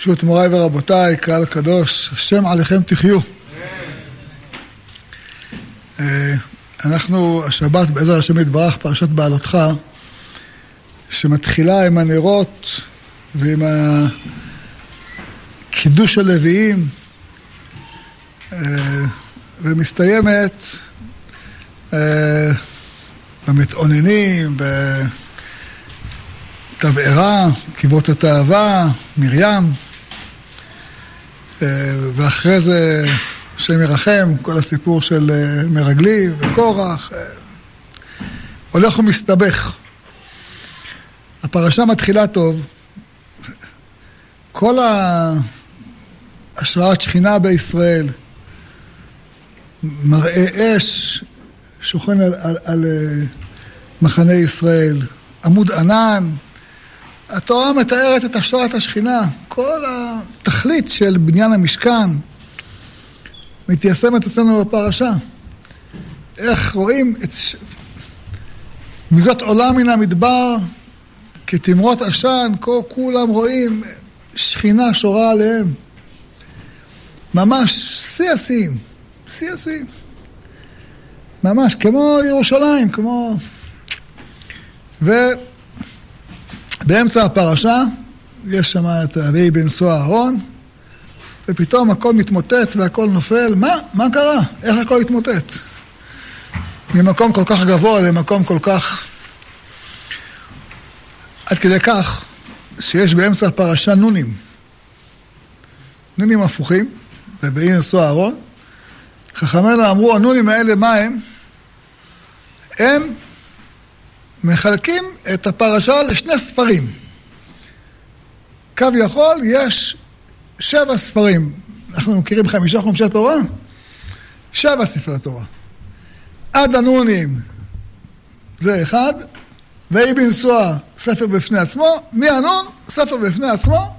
פשוט מוריי ורבותיי, קהל קדוש, השם עליכם תחיו. אה, אנחנו השבת בעזר השם יתברך, פרשת בעלותך, שמתחילה עם הנרות ועם קידוש הלוויים, אה, ומסתיימת אה, במתאוננים, בתבערה, קיבות התאווה, מרים, ואחרי זה, השם ירחם, כל הסיפור של מרגלי וקורח, הולך ומסתבך. הפרשה מתחילה טוב, כל השראת שכינה בישראל, מראה אש שוכן על, על, על אה, מחנה ישראל, עמוד ענן. התורה מתארת את השראת השכינה, כל התכלית של בניין המשכן מתיישמת אצלנו בפרשה. איך רואים את... מזאת עולה מן המדבר כתמרות עשן, כולם רואים שכינה שורה עליהם. ממש שיא השיאים, שיא השיאים. ממש כמו ירושלים, כמו... ובאמצע הפרשה יש שם את אבי בן סוע אהרון, ופתאום הכל מתמוטט והכל נופל. מה? מה קרה? איך הכל התמוטט? ממקום כל כך גבוה למקום כל כך... עד כדי כך שיש באמצע הפרשה נונים. נונים הפוכים, ובאי נשוא אהרון. חכמינו אמרו, הנונים האלה מה הם? הם מחלקים את הפרשה לשני ספרים. כביכול יש שבע ספרים. אנחנו מכירים חמישה חומשי תורה? שבע ספרי תורה. עד הנונים זה אחד, ואי בנסוע ספר בפני עצמו, מהנון ספר בפני עצמו,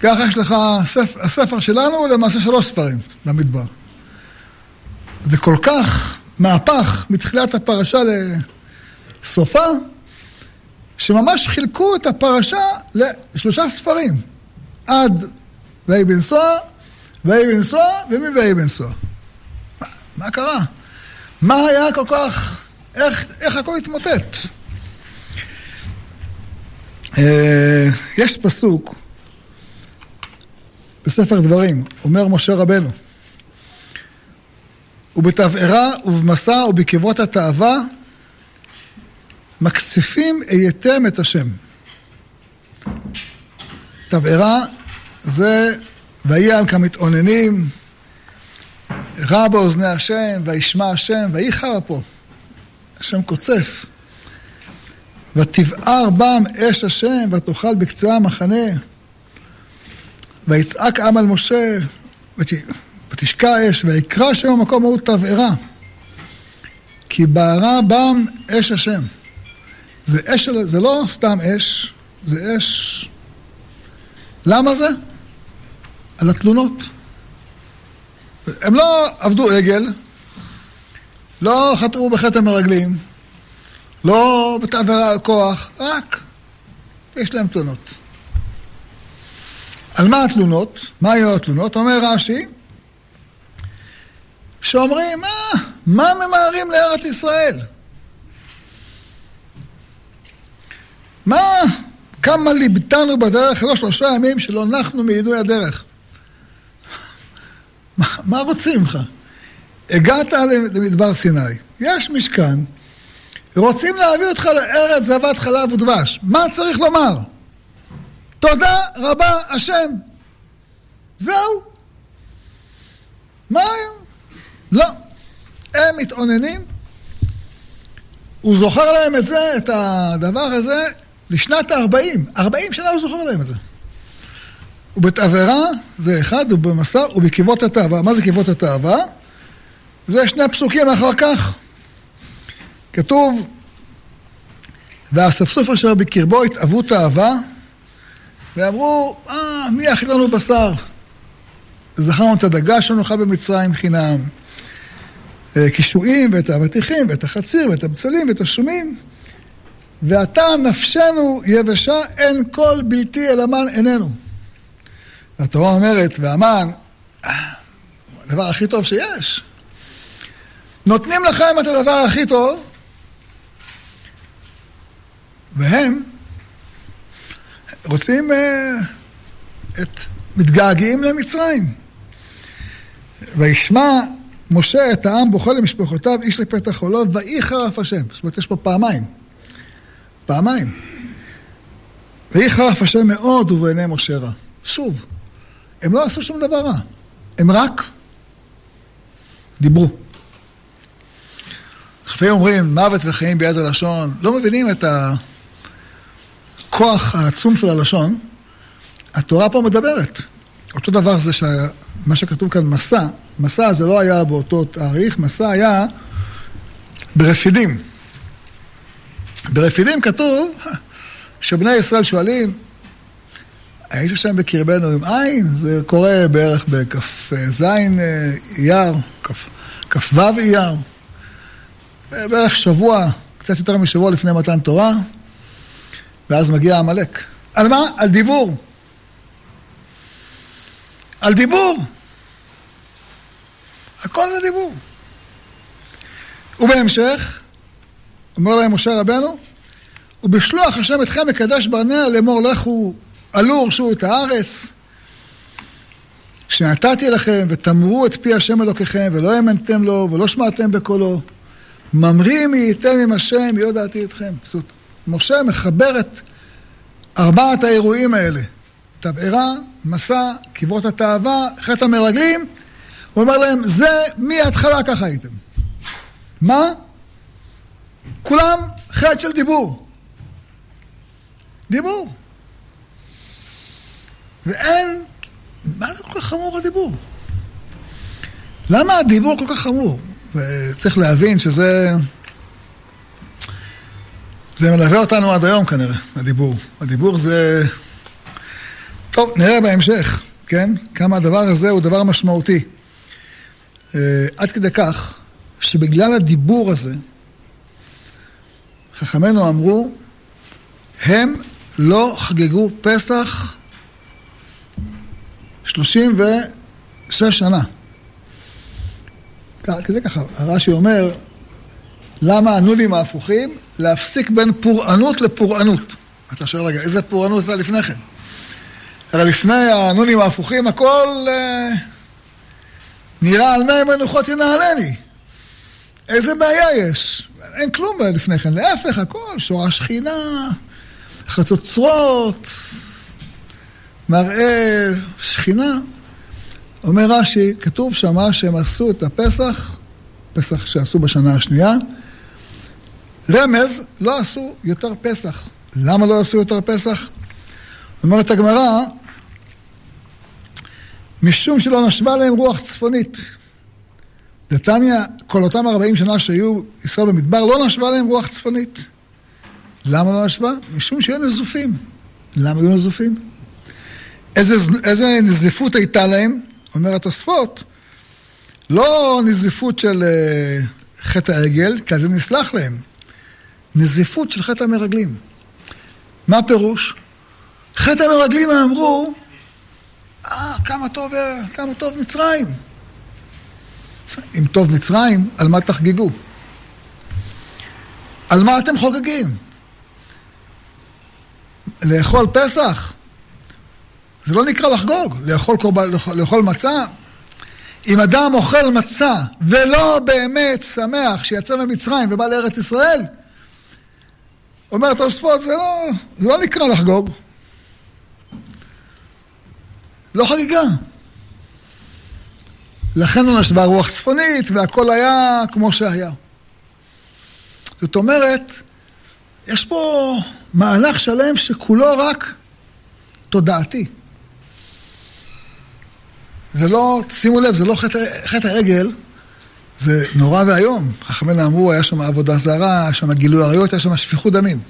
ככה יש לך, הספר, הספר שלנו הוא למעשה שלוש ספרים במדבר. זה כל כך מהפך מתחילת הפרשה לסופה, שממש חילקו את הפרשה לשלושה ספרים. עד ויהי בנסוע, ויהי בנסוע ומי ויהי בנסוע. מה, מה קרה? מה היה כל כך, איך, איך הכל התמוטט? אה, יש פסוק בספר דברים, אומר משה רבנו, ובתבערה ובמסע ובקברות התאווה מקציפים הייתם את השם. תבערה זה ויהי כמתאוננים, רע באוזני השם, וישמע השם, ויהי חרא פה. השם קוצף. ותבער בם אש השם, ותאכל בקצה המחנה. ויצעק עם על משה, ות... ותשקע אש, ויקרא שם המקום ההוא תבערה. כי בערה בם אש השם. זה אש, זה לא סתם אש, זה אש... למה זה? על התלונות. הם לא עבדו עגל, לא חטאו בחטא המרגלים, לא בתעברה על כוח, רק יש להם תלונות. על מה התלונות? מה היו התלונות? אומר רש"י, שאומרים, אה, מה ממהרים לארץ ישראל? מה, כמה ליבטנו בדרך לא שלושה ימים שלא נחנו מידוי הדרך. מה, רוצים ממך? הגעת למדבר סיני, יש משכן, רוצים להביא אותך לארץ זבת חלב ודבש. מה צריך לומר? תודה רבה השם. זהו. מה היום? לא. הם מתאוננים, הוא זוכר להם את זה, את הדבר הזה, לשנת ה-40. 40 שנה הוא זוכר להם את זה. ובתעברה זה אחד, ובמסע, ובקיבות התאווה. מה זה קיבות התאווה? זה שני פסוקים אחר כך. כתוב, והאספסוף אשר בקרבו התאוו תאווה, ואמרו, אה, מי יכין לנו בשר? זכרנו את הדגה שנאכל במצרים חינם. אה, קישואים ואת האבטיחים ואת החציר ואת הבצלים ואת השומים. ועתה נפשנו יבשה, אין כל בלתי אל המן עינינו. התורה אומרת, והמן, הדבר הכי טוב שיש. נותנים לכם את הדבר הכי טוב, והם רוצים, אה, את, מתגעגעים למצרים. וישמע משה את העם בוכה למשפחותיו, איש לפתח חולו, ויהי חרף השם. זאת אומרת, יש פה פעמיים. פעמיים. ויהי חרף השם מאוד ובעיני משה רע. שוב, הם לא עשו שום דבר רע. הם רק דיברו. לפעמים אומרים, מוות וחיים ביד הלשון, לא מבינים את הכוח העצום של הלשון. התורה פה מדברת. אותו דבר זה מה שכתוב כאן מסע, מסע זה לא היה באותו תאריך, מסע היה ברפידים. ברפידים כתוב שבני ישראל שואלים, היית שם בקרבנו עם עין? זה קורה בערך בכ"ז אייר, כ"ו אייר, בערך שבוע, קצת יותר משבוע לפני מתן תורה, ואז מגיע עמלק. על מה? על דיבור. על דיבור. הכל זה דיבור. ובהמשך, אומר להם משה רבנו, ובשלוח השם אתכם מקדש ברנע לאמור לכו עלו ורשו את הארץ שנתתי לכם ותמרו את פי השם אלוקיכם ולא האמנתם לו ולא שמעתם בקולו ממרים הייתם עם השם יודעתי אתכם. זאת אומרת, משה מחבר את ארבעת האירועים האלה תבערה, מסע, קברות התאווה, חטא המרגלים הוא אומר להם, זה מההתחלה ככה הייתם. מה? כולם חטא של דיבור. דיבור. ואין, מה זה כל כך חמור הדיבור? למה הדיבור כל כך חמור? וצריך להבין שזה... זה מלווה אותנו עד היום כנראה, הדיבור. הדיבור זה... טוב, נראה בהמשך, כן? כמה הדבר הזה הוא דבר משמעותי. אה, עד כדי כך, שבגלל הדיבור הזה, חכמינו אמרו, הם לא חגגו פסח 36 שנה. כדי ככה, הרש"י אומר, למה הנונים ההפוכים? להפסיק בין פורענות לפורענות. אתה שואל, רגע, איזה פורענות הייתה לפני כן? הרי לפני הנונים ההפוכים הכל אה, נראה על מי מנוחות ינהלני. איזה בעיה יש? אין כלום לפני כן, להפך, הכל, שורה שכינה, חצוצרות, מראה שכינה. אומר רש"י, כתוב שמה שהם עשו את הפסח, פסח שעשו בשנה השנייה, רמז, לא עשו יותר פסח. למה לא עשו יותר פסח? אומרת הגמרא, משום שלא נשבה להם רוח צפונית. נתניה, כל אותם 40 שנה שהיו ישראל במדבר, לא נשבה להם רוח צפונית. למה לא נשבה? משום שהיו נזופים. למה היו נזופים? איזה, איזה נזיפות הייתה להם? אומר התוספות, לא נזיפות של uh, חטא העגל, כי זה נסלח להם. נזיפות של חטא המרגלים. מה הפירוש? חטא המרגלים אמרו, אה, כמה טוב, כמה טוב מצרים. אם טוב מצרים, על מה תחגגו? על מה אתם חוגגים? לאכול פסח? זה לא נקרא לחגוג, לאכול, קורבן, לאכול מצה. אם אדם אוכל מצה ולא באמת שמח שיצא ממצרים ובא לארץ ישראל, אומר תוספות, זה לא, זה לא נקרא לחגוג. לא חגיגה. לכן הוא נשבה רוח צפונית והכל היה כמו שהיה. זאת אומרת, יש פה מהלך שלם שכולו רק תודעתי. זה לא, שימו לב, זה לא חטא, חטא העגל, זה נורא ואיום. חכמינו אמרו, היה שם עבודה זרה, היה שם גילוי עריות, היה שם שפיכות דמים.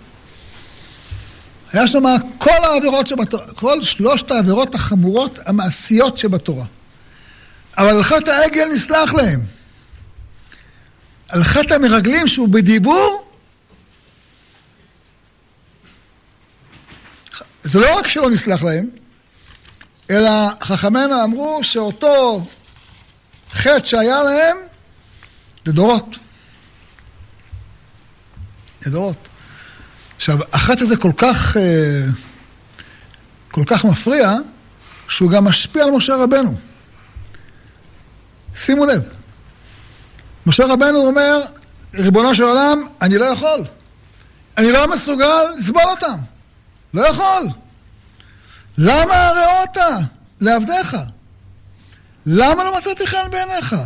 היה שם כל העבירות שבתורה, כל שלושת העבירות החמורות המעשיות שבתורה. אבל חטא העגל נסלח להם. חטא המרגלים שהוא בדיבור, זה לא רק שלא נסלח להם, אלא חכמינו אמרו שאותו חטא שהיה להם, לדורות. לדורות. עכשיו, החטא הזה כל כך, אה, כל כך מפריע, שהוא גם משפיע על משה רבנו. שימו לב, משה רבנו אומר, ריבונו של עולם, אני לא יכול. אני לא מסוגל לסבול אותם. לא יכול. למה הרעות לעבדיך? למה לא מצאתי חן בעיניך?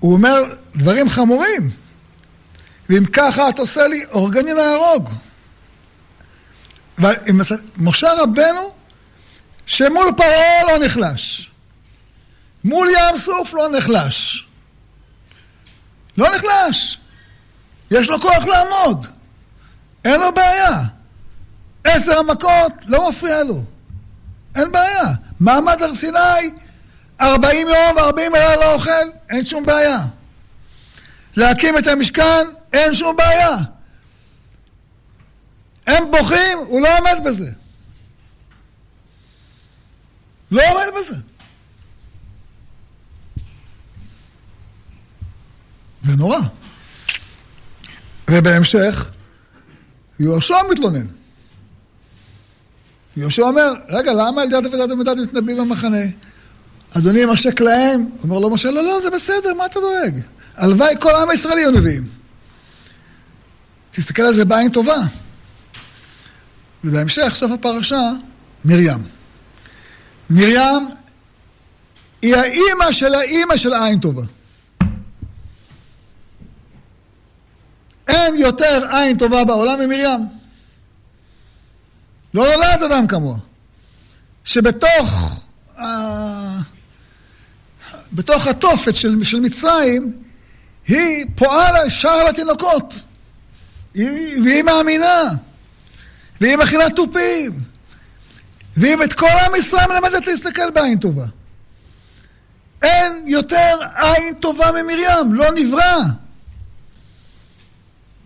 הוא אומר דברים חמורים. ואם ככה את עושה לי, הורגני להרוג. משה רבנו, שמול פרעה לא נחלש. מול ים סוף לא נחלש. לא נחלש. יש לו כוח לעמוד. אין לו בעיה. עשר המכות לא מפריע לו. אין בעיה. מעמד הר סיני, ארבעים יום וארבעים לילה לא אוכל, אין שום בעיה. להקים את המשכן, אין שום בעיה. הם בוכים, הוא לא עומד בזה. לא עומד בזה. זה נורא. ובהמשך, יהושע מתלונן. יהושע אומר, רגע, למה ילדת ודת ומדת מתנבאים במחנה? אדוני משק להם. אומר לו משה, לא, לא, זה בסדר, מה אתה דואג? הלוואי כל העם הישראלי היו נביאים. תסתכל על זה בעין טובה. ובהמשך, סוף הפרשה, מרים. מרים היא האימא של האימא של עין טובה. אין יותר עין טובה בעולם ממרים. לא נולד אדם כמוה. שבתוך בתוך התופת של, של מצרים, היא פועלה שער לתינוקות. היא, והיא מאמינה. והיא מכינה תופים. והיא את כל עם ישראל מלמדת להסתכל בעין טובה. אין יותר עין טובה ממרים, לא נברא.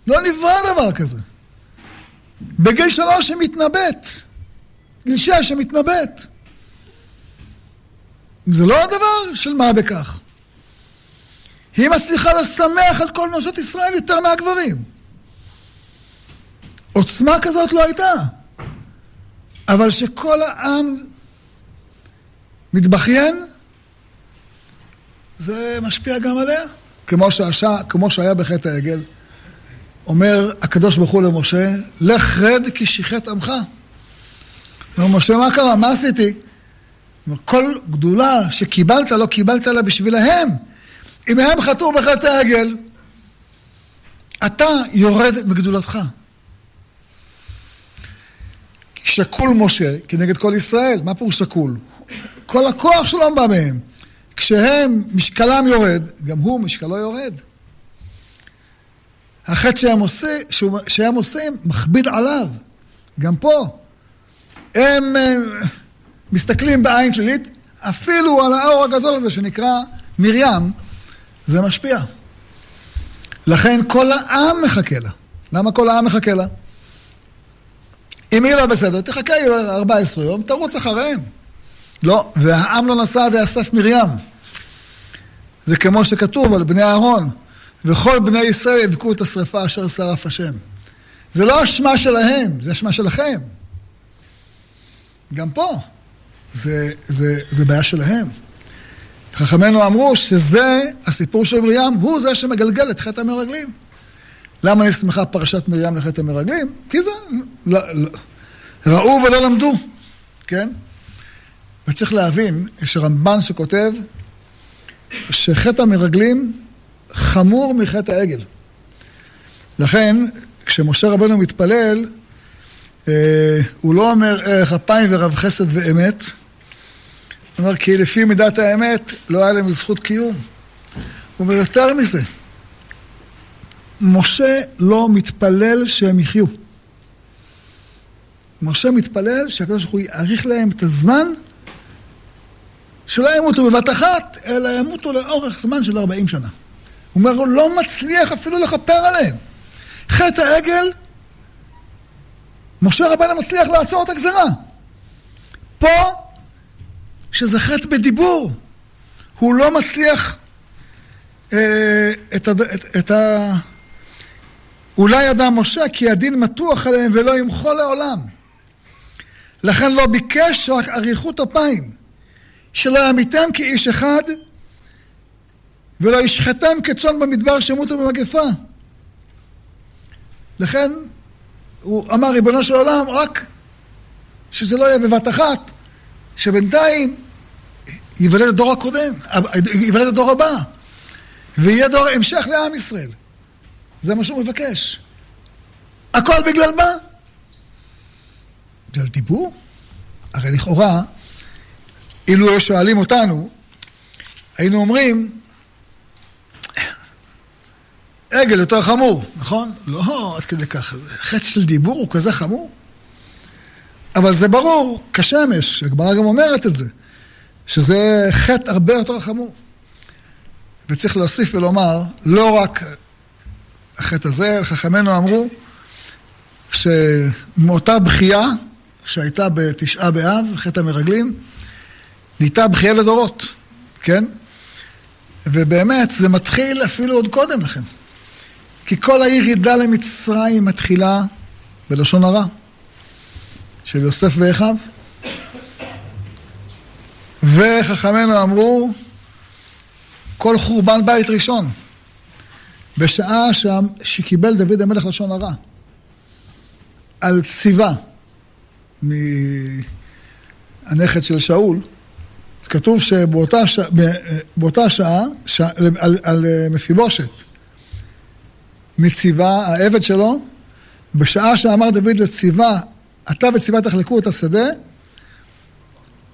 לא נברא דבר כזה. בגיל שלוש מתנבאת. גיל שש מתנבאת. זה לא הדבר של מה בכך. היא מצליחה לשמח את כל נשות ישראל יותר מהגברים. עוצמה כזאת לא הייתה. אבל שכל העם מתבכיין, זה משפיע גם עליה. כמו, שהשע, כמו שהיה בחטא העגל. אומר הקדוש ברוך הוא למשה, לך רד כי שיחת עמך. אומר משה, מה קרה? מה עשיתי? כל גדולה שקיבלת, לא קיבלת לה בשבילהם. אם הם חטאו בחטא העגל, אתה יורד מגדולתך. שקול משה כנגד כל ישראל. מה פירוש שקול? כל הכוח שלו בא מהם. כשהם, משקלם יורד, גם הוא משקלו יורד. החטא שהם, עושה, שהם עושים מכביד עליו. גם פה. הם אה, מסתכלים בעין שלילית, אפילו על האור הגדול הזה שנקרא מרים, זה משפיע. לכן כל העם מחכה לה. למה כל העם מחכה לה? אם היא לא בסדר, תחכה 14 יום, תרוץ אחריהם. לא, והעם לא נסע עד יאסף מרים. זה כמו שכתוב על בני אהרון, וכל בני ישראל יבכו את השרפה אשר שרף השם. זה לא אשמה שלהם, זה אשמה שלכם. גם פה, זה, זה, זה בעיה שלהם. חכמינו אמרו שזה, הסיפור של מרים, הוא זה שמגלגל את חטא המרגלים. למה נסמכה פרשת מרים לחטא המרגלים? כי זה, לא, לא, ראו ולא למדו, כן? וצריך להבין, יש רמב"ן שכותב שחטא המרגלים חמור מחטא העגל. לכן, כשמשה רבנו מתפלל, אה, הוא לא אומר ערך אפיים ורב חסד ואמת, הוא אומר כי לפי מידת האמת לא היה להם זכות קיום. הוא אומר יותר מזה, משה לא מתפלל שהם יחיו. משה מתפלל שהקדוש ברוך הוא יאריך להם את הזמן שלא ימותו בבת אחת, אלא ימותו לאורך זמן של 40 שנה. הוא אומר, הוא לא מצליח אפילו לכפר עליהם. חטא העגל, משה רבנו מצליח לעצור את הגזרה. פה שזה חטא בדיבור. הוא לא מצליח אה, את, הד... את, את ה... אולי ידע משה כי הדין מתוח עליהם ולא ימחו לעולם. לכן לא ביקש רק אריכות אפיים, שלא ימיתם כאיש אחד ולא ישחטם כצאן במדבר שימותו במגפה. לכן הוא אמר, ריבונו של עולם, רק שזה לא יהיה בבת אחת, שבינתיים ייוולד הדור הקודם, ייוולד הדור הבא, ויהיה דור המשך לעם ישראל. זה מה שהוא מבקש. הכל בגלל מה? בגלל דיבור? הרי לכאורה, אילו שואלים אותנו, היינו אומרים, עגל יותר חמור, נכון? לא עד כדי ככה. חטא של דיבור הוא כזה חמור? אבל זה ברור, כשמש, הגמרא גם אומרת את זה, שזה חטא הרבה יותר חמור. וצריך להוסיף ולומר, לא רק החטא הזה, חכמינו אמרו שמאותה בכייה שהייתה בתשעה באב, חטא המרגלים, נהייתה בכייה לדורות, כן? ובאמת, זה מתחיל אפילו עוד קודם לכן. כי כל הירידה למצרים מתחילה בלשון הרע של יוסף ואחיו. וחכמינו אמרו, כל חורבן בית ראשון, בשעה שקיבל דוד המלך לשון הרע, על ציווה מהנכד של שאול, כתוב שבאותה ש... שעה, ש... על, על מפיבושת, מציווה, העבד שלו, בשעה שאמר דוד לציווה, אתה וציווה תחלקו את השדה,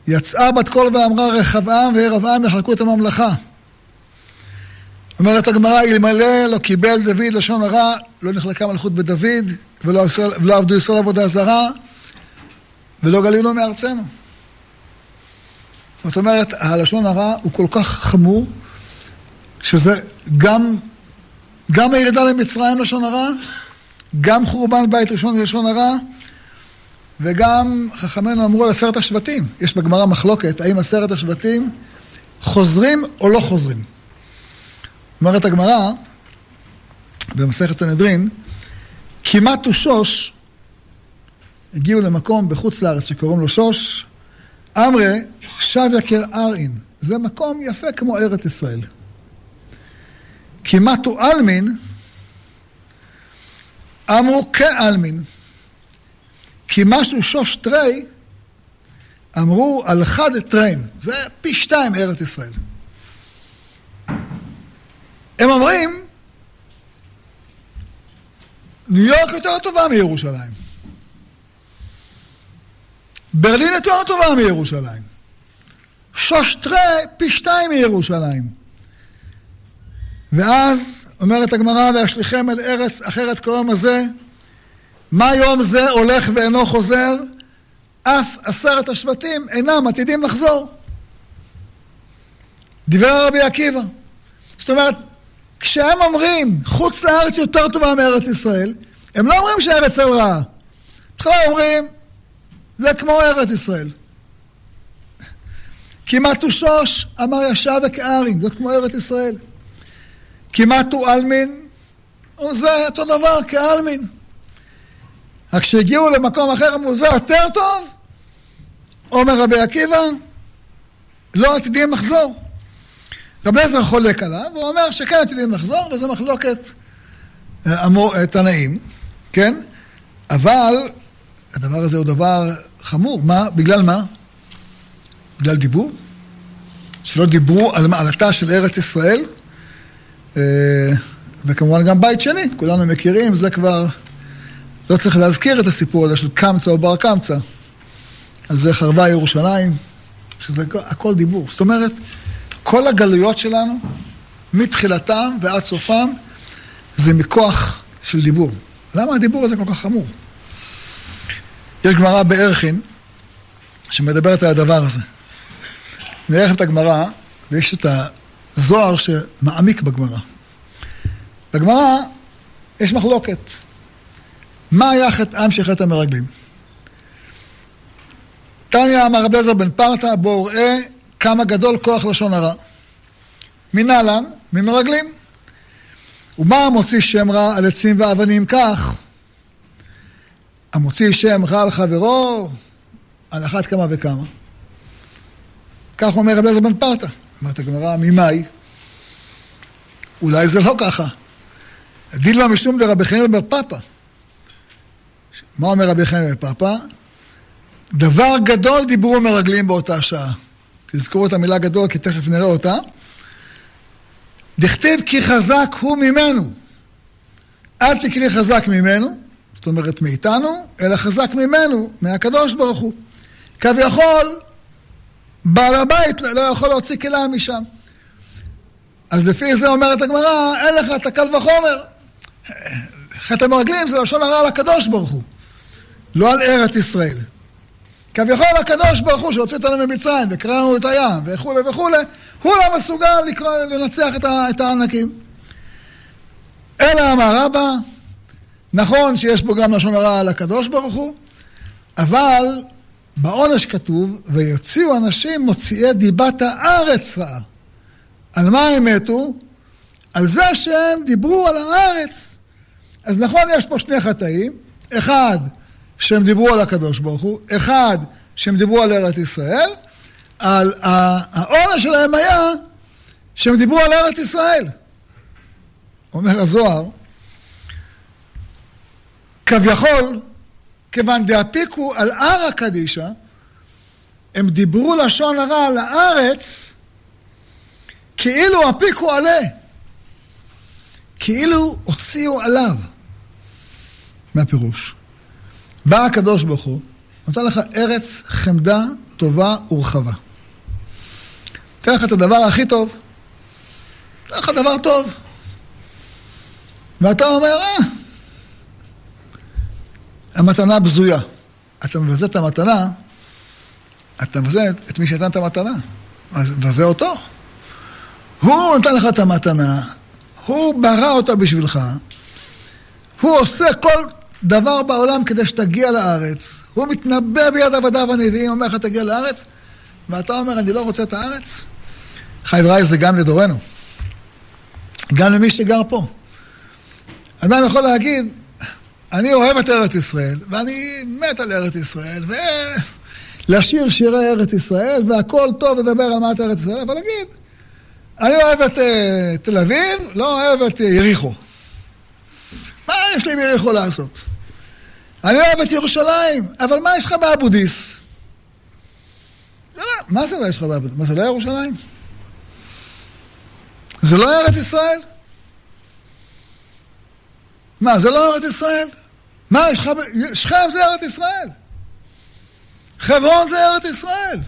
יצאה בת קול ואמרה רחבעם וירבעם יחלקו את הממלכה. אומרת הגמרא, אלמלא לא קיבל דוד לשון הרע, לא נחלקה מלכות בדוד, ולא, ולא עבדו ישראל עבודה זרה, ולא גלילו מארצנו. זאת אומרת, הלשון הרע הוא כל כך חמור, שזה גם גם הירידה למצרים לשון הרע, גם חורבן בית ראשון לשון הרע, וגם חכמינו אמרו על עשרת השבטים. יש בגמרא מחלוקת, האם עשרת השבטים חוזרים או לא חוזרים. אומרת הגמרא, במסכת סנהדרין, כמעט ושוש הגיעו למקום בחוץ לארץ שקוראים לו שוש, אמרה שב יקר ארעין. זה מקום יפה כמו ארץ ישראל. כמעט הוא עלמין, אמרו כעלמין. כי משהו שוש תרי, אמרו על חד טריין. זה פי שתיים ארץ ישראל. הם אומרים, ניו יורק יותר טובה מירושלים. ברלין יותר טובה מירושלים. שוש תרי פי שתיים מירושלים. ואז אומרת הגמרא, וישליכם אל ארץ אחרת כיום הזה, מה יום זה הולך ואינו חוזר? אף עשרת השבטים אינם עתידים לחזור. דיבר רבי עקיבא. זאת אומרת, כשהם אומרים חוץ לארץ יותר טובה מארץ ישראל, הם לא אומרים שארץ ישראל רעה. בכלל אומרים, זה כמו ארץ ישראל. כמעט הוא שוש, אמר ישב וכארין, זאת כמו ארץ ישראל. כמעט הוא עלמין, זה אותו דבר כעלמין. רק כשהגיעו למקום אחר אמרו, זה יותר טוב? אומר רבי עקיבא, לא עתידים לחזור. רבי עזר חולק עליו, הוא אומר שכן עתידים לחזור, וזו מחלוקת אה, אה, תנאים, כן? אבל הדבר הזה הוא דבר חמור. מה? בגלל מה? בגלל דיבור? שלא דיברו על מעלתה של ארץ ישראל? אה, וכמובן גם בית שני, כולנו מכירים, זה כבר... לא צריך להזכיר את הסיפור הזה של קמצא או בר קמצא. על זה חרבה ירושלים, שזה הכל דיבור. זאת אומרת, כל הגלויות שלנו, מתחילתם ועד סופם, זה מכוח של דיבור. למה הדיבור הזה כל כך חמור? יש גמרא בערכין שמדברת על הדבר הזה. נראה את הגמרא, ויש את זוהר שמעמיק בגמרא. בגמרא יש מחלוקת. מה היה חטאם של חטא המרגלים? תניא אמר רבי עזר בן פרתא, בואו ראה כמה גדול כוח לשון הרע. מנהלן, ממרגלים. ומה מוציא שם רע על עצים ואבנים כך? המוציא שם רע על חברו, על אחת כמה וכמה. כך אומר רבי עזר בן פרתא. אומרת הגמרא, ממאי? אולי זה לא ככה. דילמה משום דרבי חנין בר פאפא. מה אומר רבי חנין בר פאפא? דבר גדול דיברו מרגלים באותה שעה. תזכרו את המילה גדול כי תכף נראה אותה. דכתיב כי חזק הוא ממנו. אל תקרי חזק ממנו, זאת אומרת מאיתנו, אלא חזק ממנו, מהקדוש ברוך הוא. כביכול, בעל הבית לא יכול להוציא כליה משם. אז לפי זה אומרת הגמרא, אין לך את הקל וחומר. חטא המרגלים זה לשון הרע על הקדוש ברוך הוא, לא על ארץ ישראל. כביכול הקדוש ברוך הוא שהוציא אותנו ממצרים וקרא לנו את הים וכולי וכולי, הוא לא מסוגל לקרוא, לנצח את, את הענקים. אלא אמר רבא, נכון שיש פה גם לשון הרע על הקדוש ברוך הוא, אבל בעונש כתוב, ויוציאו אנשים מוציאי דיבת הארץ רעה. על מה הם מתו? על זה שהם דיברו על הארץ. אז נכון, יש פה שני חטאים. אחד, שהם דיברו על הקדוש ברוך הוא, אחד, שהם דיברו על ארץ ישראל, על העונש שלהם היה שהם דיברו על ארץ ישראל. אומר הזוהר, כביכול, כיוון דאפיקו על ערא קדישא, הם דיברו לשון הרע על הארץ, כאילו הפיקו עלה. כאילו הוציאו עליו. מהפירוש. בא הקדוש ברוך הוא, נותן לך ארץ חמדה, טובה ורחבה. נותן לך את הדבר הכי טוב. נותן לך דבר טוב. ואתה אומר, אה, המתנה בזויה. אתה מבזה את המתנה, אתה מבזה את מי שנתן את המתנה. מבזה אותו. הוא נתן לך את המתנה, הוא ברא אותה בשבילך, הוא עושה כל דבר בעולם כדי שתגיע לארץ, הוא מתנבא ביד עבדיו הנביאים, אומר לך תגיע לארץ, ואתה אומר אני לא רוצה את הארץ? חבריי זה גם לדורנו, גם למי שגר פה. אדם יכול להגיד, אני אוהב את ארץ ישראל, ואני מת על ארץ ישראל, ולשיר שירי ארץ ישראל, והכל טוב לדבר על מה את ארץ ישראל, אבל להגיד, אני אוהב את uh, תל אביב, לא אוהב את uh, יריחו. מה יש לי עם יריחו לעשות? אני אוהב את ירושלים, אבל מה יש לך באבודיס? לא, מה זה לא יש לך באבודיס? מה זה לא ירושלים? זה לא ארץ ישראל? מה, זה לא ארץ ישראל? מה, יש לך... שכם זה ארץ ישראל. חברון זה ארץ ישראל.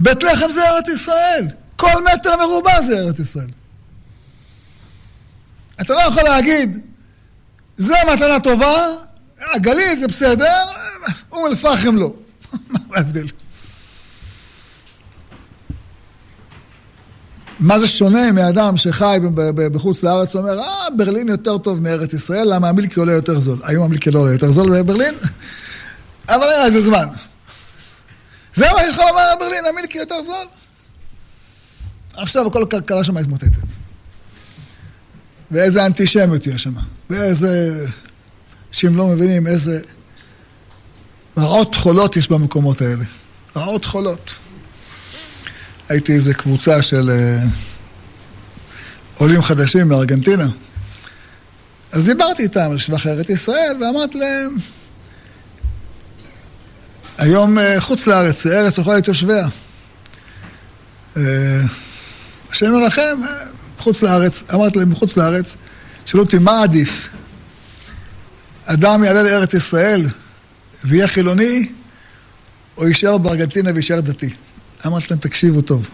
בית לחם זה ארץ ישראל. כל מטר מרובע זה ארץ ישראל. אתה לא יכול להגיד, זה מתנה טובה, הגליל זה בסדר, אום אל-פחם לא. מה ההבדל? מה זה שונה מאדם שחי בחוץ לארץ ואומר, אה, ברלין יותר טוב מארץ ישראל, למה המילקי עולה יותר זול? היום המילקי לא עולה יותר זול בברלין? אבל היה איזה זמן. זה מה שיכול לומר על ברלין, המילקי יותר זול? עכשיו כל הכלכלה שם מתמוטטת. ואיזה אנטישמיות יש שם, ואיזה... אנשים לא מבינים איזה רעות חולות יש במקומות האלה. רעות חולות. הייתי איזה קבוצה של uh, עולים חדשים מארגנטינה. אז דיברתי איתם על שבח ארץ ישראל, ואמרתי להם, היום uh, חוץ לארץ, ארץ אוכלה את יושביה. Uh, השם ירחם, חוץ לארץ, אמרתי להם בחוץ לארץ, שאלו אותי מה עדיף, אדם יעלה לארץ ישראל ויהיה חילוני, או יישאר בארגנטינה ויישאר דתי. אמרתי להם, תקשיבו טוב.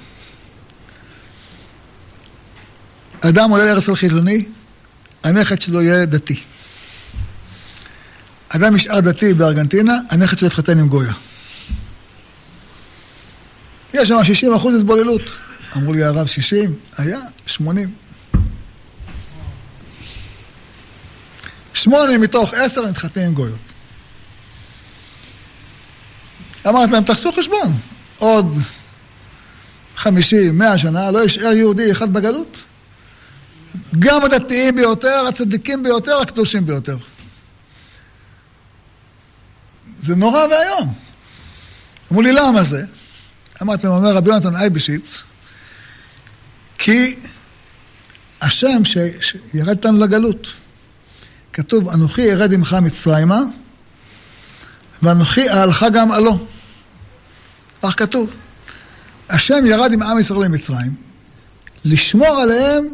אדם עולה לארץ חילוני, הנכד שלו יהיה דתי. אדם נשאר דתי בארגנטינה, הנכד שלו יתחתן עם גויה. יש שם 60 אחוז התבוללות. אמרו לי הרב 60, היה 80. שמונה מתוך עשר מתחתנים עם גויות. אמרתי להם, תעשו חשבון. עוד חמישים, מאה שנה, לא יישאר יהודי אחד בגלות. גם הדתיים ביותר, הצדיקים ביותר, הקדושים ביותר. זה נורא ואיום. אמרו לי, למה זה? אמרתי להם, אומר רבי יונתן אייבשיץ, כי השם שירד איתנו לגלות. כתוב, אנוכי ירד עמך מצרימה, ואנוכי אהלך גם עלו. כך כתוב. השם ירד עם עם ישראל למצרים, לשמור עליהם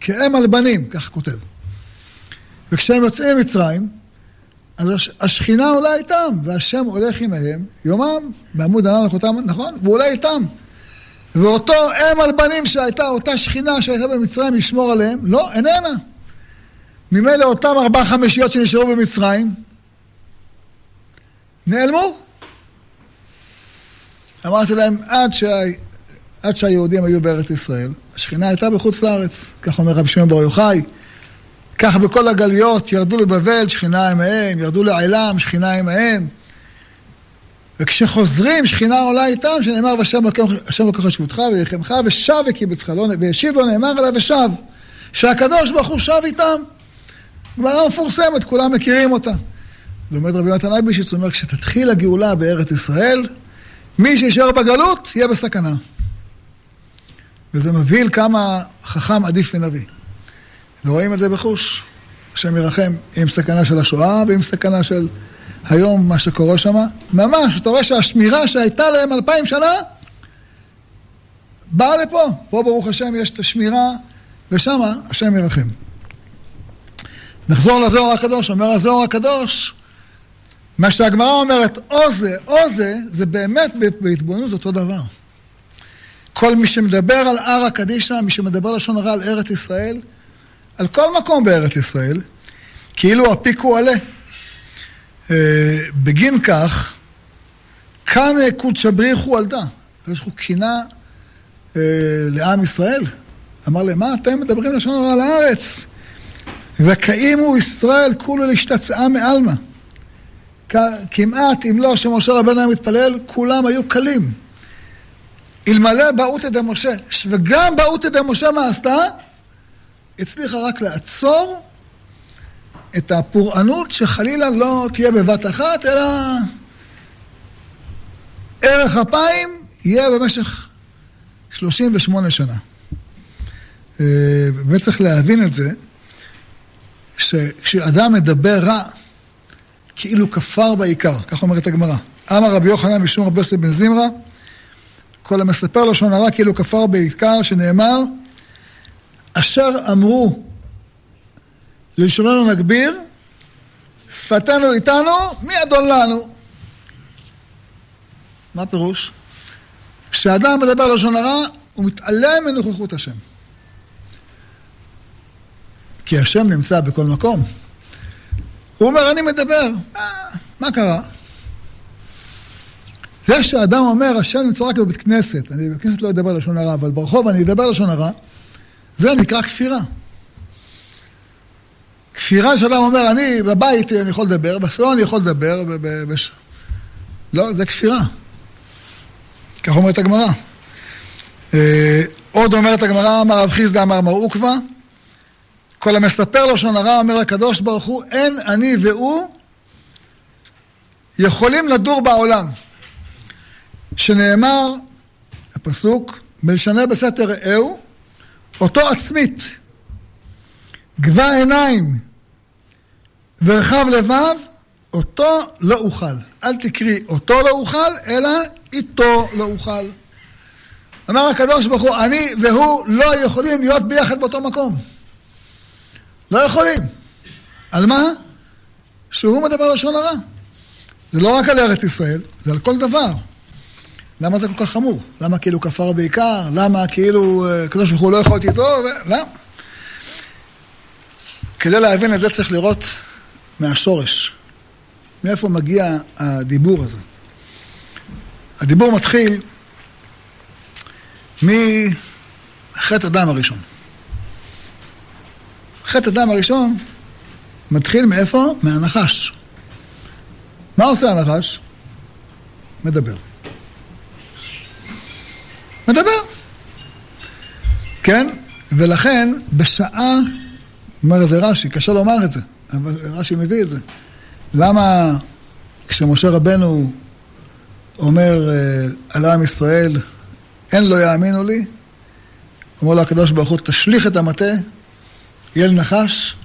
כאם על בנים, כך כותב. וכשהם יוצאים ממצרים, אז השכינה עולה איתם, והשם הולך עמהם יומם, בעמוד ענן לחותם, נכון? והוא עולה איתם. ואותו אם על בנים שהייתה, אותה שכינה שהייתה במצרים לשמור עליהם, לא, איננה. ממילא אותם ארבע חמישיות שנשארו במצרים, נעלמו. אמרתי להם, עד, שה... עד שהיהודים היו בארץ ישראל, השכינה הייתה בחוץ לארץ, כך אומר רבי שמעון בר יוחאי. כך בכל הגליות ירדו לבבל, שכינה עמהם, ירדו לעילם, שכינה עמהם. וכשחוזרים, שכינה עולה איתם, שנאמר, והשם לוקח שבותך ויחמך, ושב וקיבצך, לא, וישיב לו נאמר עליו ושב. שהקדוש ברוך הוא שב איתם. גמרא מפורסמת, כולם מכירים אותה. לומד רבי יונתן אייבשיץ, אומר, כשתתחיל הגאולה בארץ ישראל, מי שישאר בגלות, יהיה בסכנה. וזה מבהיל כמה חכם עדיף מנביא. ורואים את זה בחוש. השם ירחם עם סכנה של השואה ועם סכנה של היום, מה שקורה שם. ממש, אתה רואה שהשמירה שהייתה להם אלפיים שנה, באה לפה. פה ברוך השם יש את השמירה, ושם השם ירחם. נחזור לזוהר הקדוש, אומר הזוהר הקדוש, מה שהגמרא אומרת, או זה, או זה, זה באמת בהתבוננות אותו דבר. כל מי שמדבר על ערא קדישא, מי שמדבר לשון הרע על ארץ ישראל, על כל מקום בארץ ישראל, כאילו הפיק הוא עלה. אה, בגין כך, כאן קודשא בריחו על דה. יש לך קינה אה, לעם ישראל. אמר להם, מה אתם מדברים לשון הרע על הארץ? וקיימו ישראל כולו להשתצאה מעלמא. כמעט, אם לא, שמשה רבנו היה מתפלל, כולם היו קלים. אלמלא באותא דמשה, וגם באותא דמשה מה עשתה? הצליחה רק לעצור את הפורענות שחלילה לא תהיה בבת אחת, אלא ערך אפיים יהיה במשך 38 שנה. וצריך אה, להבין את זה, שכשאדם מדבר רע, כאילו כפר בעיקר, כך אומרת הגמרא. אמר רבי יוחנן משום רבי יוסף בן זמרה, כל המספר לשון הרע כאילו כפר בעיקר, שנאמר, אשר אמרו ללשוננו נגביר, שפתנו איתנו, מי אדון לנו? מה פירוש? כשאדם מדבר לשון הרע, הוא מתעלם מנוכחות השם. כי השם נמצא בכל מקום. הוא אומר, אני מדבר, מה, מה קרה? זה שאדם אומר, השם נמצא רק בבית כנסת, אני בבית כנסת לא אדבר לשון הרע, אבל ברחוב אני אדבר לשון הרע, זה נקרא כפירה. כפירה שאדם אומר, אני בבית אני יכול לדבר, בסלון אני יכול לדבר, בש... לא, זה כפירה. כך אומרת הגמרא. אה, עוד אומרת הגמרא, אמר רב חיסדא אמר מר עוקבא, כל המספר לשון הרע, אומר הקדוש ברוך הוא, אין אני והוא יכולים לדור בעולם. שנאמר, הפסוק, בלשנה בסתר ראהו, אותו עצמית, גבה עיניים ורחב לבב, אותו לא אוכל. אל תקרי אותו לא אוכל, אלא איתו לא אוכל. אמר הקדוש ברוך הוא, אני והוא לא יכולים להיות ביחד באותו מקום. לא יכולים. על מה? שהוא מדבר לשון הרע. זה לא רק על ארץ ישראל, זה על כל דבר. למה זה כל כך חמור? למה כאילו כפר בעיקר? למה כאילו אה, הקדוש ברוך הוא לא יכול להיות איתו? למה? כדי להבין את זה צריך לראות מהשורש. מאיפה מגיע הדיבור הזה. הדיבור מתחיל מחטא הדם הראשון. חטא הדם הראשון מתחיל מאיפה? מהנחש. מה עושה הנחש? מדבר. מדבר. כן? ולכן, בשעה, אומר זה רש"י, קשה לומר את זה, אבל רש"י מביא את זה. למה כשמשה רבנו אומר אה, על עם ישראל, אין לא יאמינו לי, אומר לו הקדוש ברוך הוא, תשליך את המטה, יהיה נחש.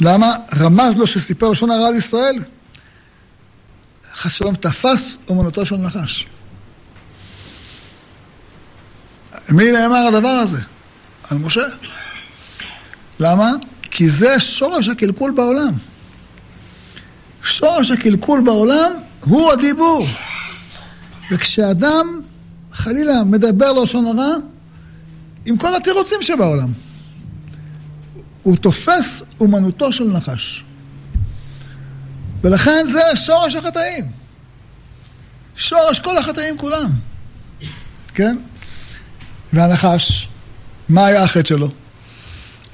למה? רמז לו שסיפר לשון הרע על ישראל. חס שלום תפס אומנותו של נחש. מי נאמר הדבר הזה? על משה. למה? כי זה שורש הקלקול בעולם. שורש הקלקול בעולם הוא הדיבור. וכשאדם, חלילה, מדבר לשון הרע, עם כל התירוצים שבעולם, הוא תופס אומנותו של נחש. ולכן זה שורש החטאים. שורש כל החטאים כולם. כן? והנחש, מה היה החטא שלו?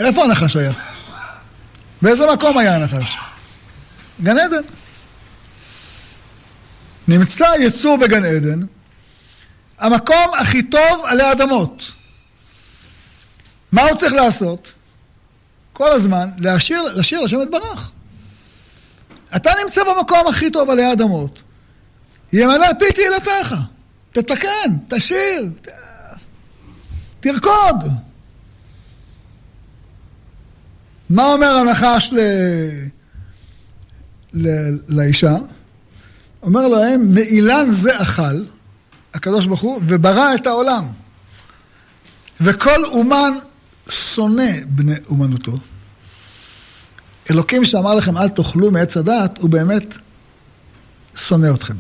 איפה הנחש היה? באיזה מקום היה הנחש? גן עדן. נמצא יצור בגן עדן, המקום הכי טוב עלי אדמות. מה הוא צריך לעשות? כל הזמן להשאיר, להשאיר לשם יתברך. אתה נמצא במקום הכי טוב עלי אדמות. ימלא פי תהילתך. תתקן, תשאיר, תרקוד. מה אומר הנחש ל... ל... לאישה? אומר להם, מאילן זה אכל, הקדוש ברוך הוא, וברא את העולם. וכל אומן שונא בני אומנותו. אלוקים שאמר לכם אל תאכלו מעץ הדת, הוא באמת שונא אתכם.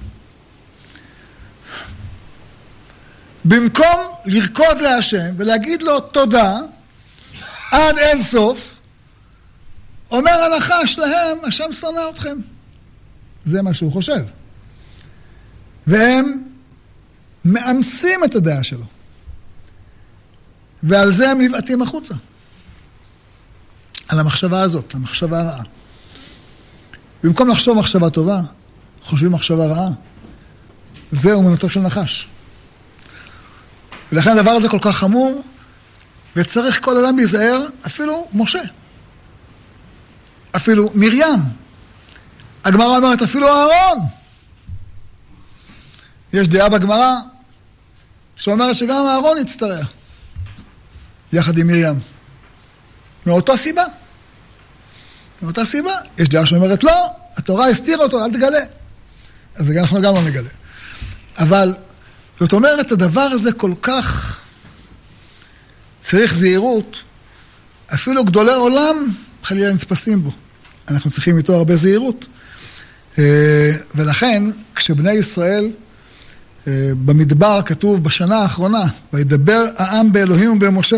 במקום לרקוד להשם ולהגיד לו תודה עד אין סוף, אומר הנחש להם, השם שונא אתכם. זה מה שהוא חושב. והם מאמסים את הדעה שלו. ועל זה הם נבעטים החוצה. על המחשבה הזאת, המחשבה הרעה. במקום לחשוב מחשבה טובה, חושבים מחשבה רעה. זה אומנותו של נחש. ולכן הדבר הזה כל כך חמור, וצריך כל אדם להיזהר, אפילו משה. אפילו מרים. הגמרא אומרת, אפילו אהרון. יש דעה בגמרא שאומרת שגם אהרון יצטרע, יחד עם מרים. מאותה סיבה. מאותה סיבה. יש דעה שאומרת, לא, התורה הסתירה אותו, אל תגלה. אז אנחנו גם לא נגלה. אבל זאת אומרת, הדבר הזה כל כך צריך זהירות, אפילו גדולי עולם חלילה נתפסים בו. אנחנו צריכים איתו הרבה זהירות. אה, ולכן, כשבני ישראל, אה, במדבר כתוב בשנה האחרונה, וידבר העם באלוהים ובמשה,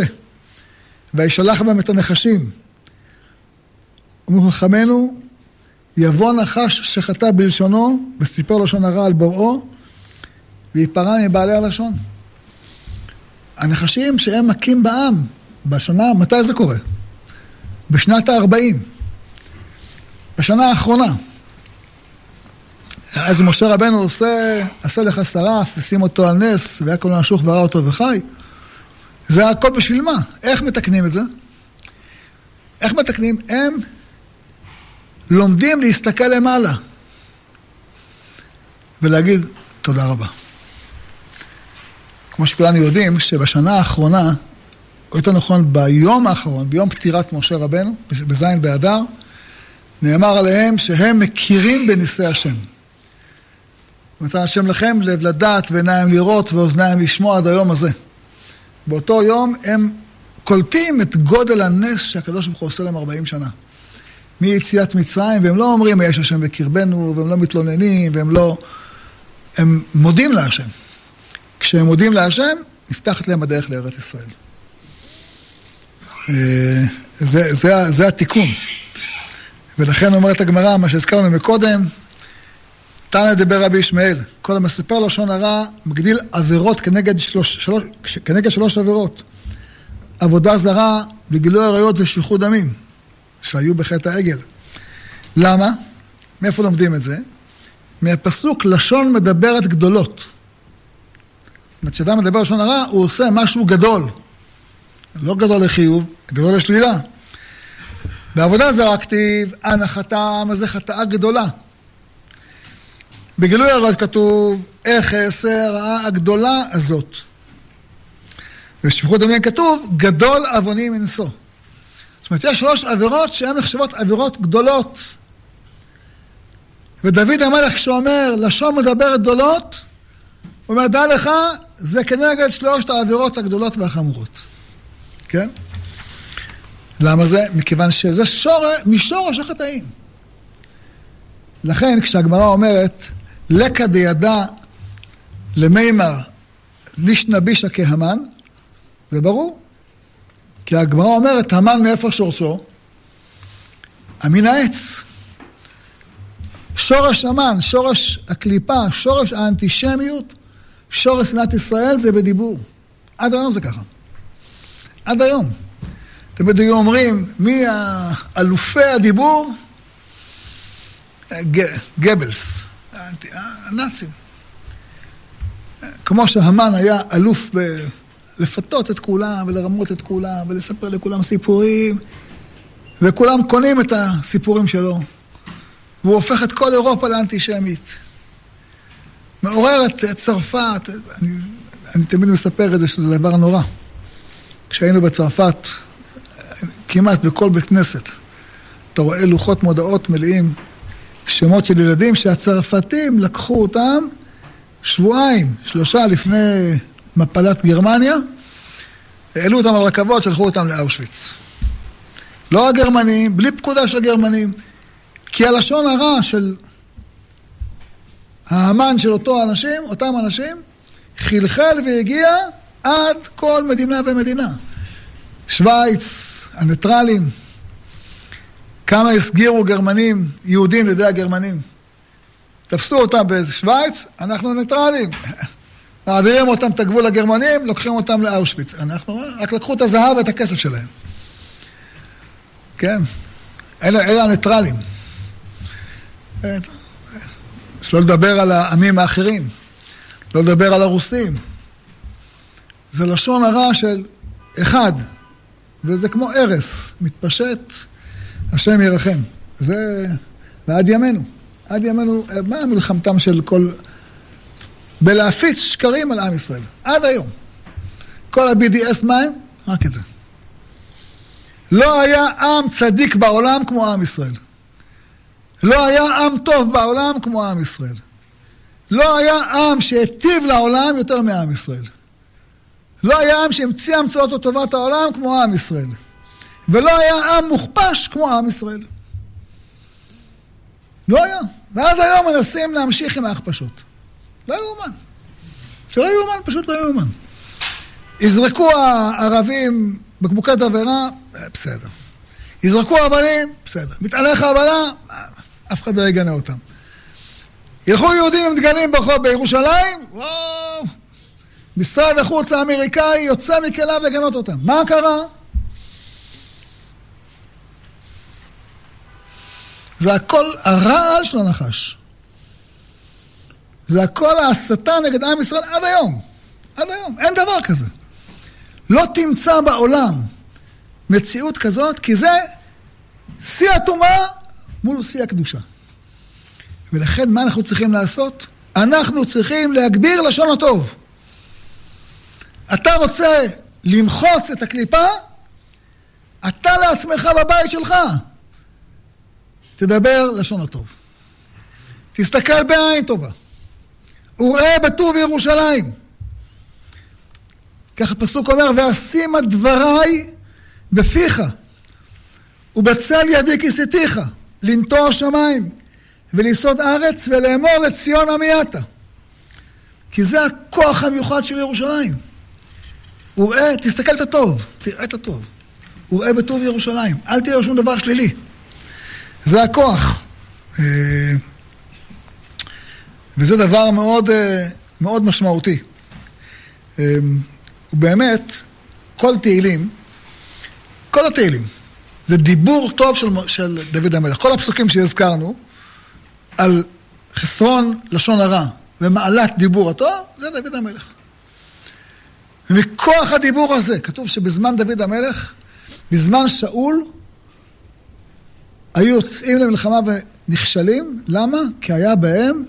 וישלח בהם את הנחשים. אומרים חכמינו, יבוא נחש שחטא בלשונו, וסיפר לשון הרע על בוראו, וייפרע מבעלי הלשון. הנחשים שהם מכים בעם, בשנה, מתי זה קורה? בשנת ה-40, בשנה האחרונה. אז משה רבנו עושה, עשה לך שרף, ושים אותו על נס, והיה כל הנשוך וראה אותו וחי. זה הכל בשביל מה? איך מתקנים את זה? איך מתקנים? הם לומדים להסתכל למעלה ולהגיד תודה רבה. כמו שכולנו יודעים, שבשנה האחרונה, או יותר נכון ביום האחרון, ביום פטירת משה רבנו, בז' באדר, נאמר עליהם שהם מכירים בניסי השם. ונתן השם לכם לב לדעת ועיניים לראות ואוזניים לשמוע עד היום הזה. באותו יום הם קולטים את גודל הנס שהקדוש ברוך הוא עושה להם 40 שנה. מיציאת מצרים, והם לא אומרים יש השם בקרבנו, והם לא מתלוננים, והם לא... הם מודים להשם. כשהם מודים להשם, נפתחת להם הדרך לארץ ישראל. אה, זה, זה, זה התיקון. ולכן אומרת הגמרא, מה שהזכרנו מקודם, תנא דבר רבי ישמעאל, כל המספר לשון הרע מגדיל עבירות כנגד שלוש, שלוש, כנגד שלוש עבירות. עבודה זרה וגילוי עריות ושפיכות דמים, שהיו בחטא העגל. למה? מאיפה לומדים את זה? מהפסוק לשון מדברת גדולות. זאת אומרת, כשאדם מדבר לשון הרע, הוא עושה משהו גדול. לא גדול לחיוב, גדול לשלילה. בעבודה זרה כתיב, אנא חטא, מה זה חטאה גדולה. בגילוי הרעות כתוב, איך אעשה הרעה הגדולה הזאת. ובשפיכות דמיין כתוב, גדול עווני מנשוא. זאת אומרת, יש שלוש עבירות שהן נחשבות עבירות גדולות. ודוד המלך כשאומר, לשון מדברת גדולות, הוא אומר, דע לך, זה כנגד שלושת העבירות הגדולות והחמורות. כן? למה זה? מכיוון שזה שור... משורש החטאים. לכן כשהגמרא אומרת, לקא דידע למימר לישנא בישא כהמן, זה ברור. כי הגמרא אומרת, המן מאיפה שורשו? אמין העץ. שורש המן, שורש הקליפה, שורש האנטישמיות, שורש שנאת ישראל זה בדיבור. עד היום זה ככה. עד היום. תמיד היו אומרים, מי אלופי הדיבור? גבלס, הנאצים. כמו שהמן היה אלוף ב... לפתות את כולם ולרמות את כולם ולספר לכולם סיפורים וכולם קונים את הסיפורים שלו והוא הופך את כל אירופה לאנטישמית. מעורר את צרפת, אני, אני תמיד מספר את זה שזה דבר נורא. כשהיינו בצרפת, כמעט בכל בית כנסת, אתה רואה לוחות מודעות מלאים, שמות של ילדים שהצרפתים לקחו אותם שבועיים, שלושה לפני מפלת גרמניה, העלו אותם על רכבות, שלחו אותם לאושוויץ. לא הגרמנים, בלי פקודה של הגרמנים, כי הלשון הרע של האמן של אותו אנשים, אותם אנשים, חלחל והגיע עד כל מדינה ומדינה. שווייץ, הניטרלים, כמה הסגירו גרמנים, יהודים לידי הגרמנים. תפסו אותם בשווייץ, אנחנו ניטרלים. מעבירים אותם את הגבול לגרמנים, לוקחים אותם לאושוויץ. אנחנו רק לקחו את הזהב ואת הכסף שלהם. כן? אלה, אלה הניטרלים. שלא לדבר על העמים האחרים, לא לדבר על הרוסים. זה לשון הרע של אחד, וזה כמו ארס, מתפשט, השם ירחם. זה ועד ימינו. עד ימינו, מה מלחמתם של כל... בלהפיץ שקרים על עם ישראל. עד היום. כל ה-BDS מה הם? רק את זה. לא היה עם צדיק בעולם כמו עם ישראל. לא היה עם טוב בעולם כמו עם ישראל. לא היה עם שהיטיב לעולם יותר מעם ישראל. לא היה עם שהמציא המצאות לטובת העולם כמו עם ישראל. ולא היה עם מוכפש כמו עם ישראל. לא היה. ועד היום מנסים להמשיך עם ההכפשות. לא יאומן. זה לא יאומן, פשוט לא יאומן. יזרקו הערבים בקבוקי תבערה, אה, בסדר. יזרקו אבנים, בסדר. מתעלך הבלה, אף אחד לא יגנה אותם. ילכו יהודים עם דגלים ברחוב בירושלים, וואו, משרד החוץ האמריקאי יוצא מכליו לגנות אותם. מה קרה? זה הכל הרעל של הנחש. זה הכל ההסתה נגד עם ישראל עד היום. עד היום. אין דבר כזה. לא תמצא בעולם מציאות כזאת, כי זה שיא הטומאה מול שיא הקדושה. ולכן מה אנחנו צריכים לעשות? אנחנו צריכים להגביר לשון הטוב. אתה רוצה למחוץ את הקליפה? אתה לעצמך בבית שלך. תדבר לשון הטוב. תסתכל בעין טובה. וראה בטוב ירושלים. כך הפסוק אומר, ואשימה דבריי בפיך, ובצל ידי כיסיתיך, לנטוע שמיים, וליסוד ארץ, ולאמור לציון עמייתה. כי זה הכוח המיוחד של ירושלים. וראה, תסתכל את הטוב, תראה את הטוב. וראה בטוב ירושלים, אל תראה שום דבר שלילי. זה הכוח. אה, וזה דבר מאוד, אה, מאוד משמעותי. אה, ובאמת, כל תהילים, כל התהילים, זה דיבור טוב של, של דוד המלך. כל הפסוקים שהזכרנו על חסרון לשון הרע ומעלת דיבור הטוב, זה דוד המלך. ומכוח הדיבור הזה, כתוב שבזמן דוד המלך, בזמן שאול, היו יוצאים למלחמה ונכשלים, למה? כי היה בהם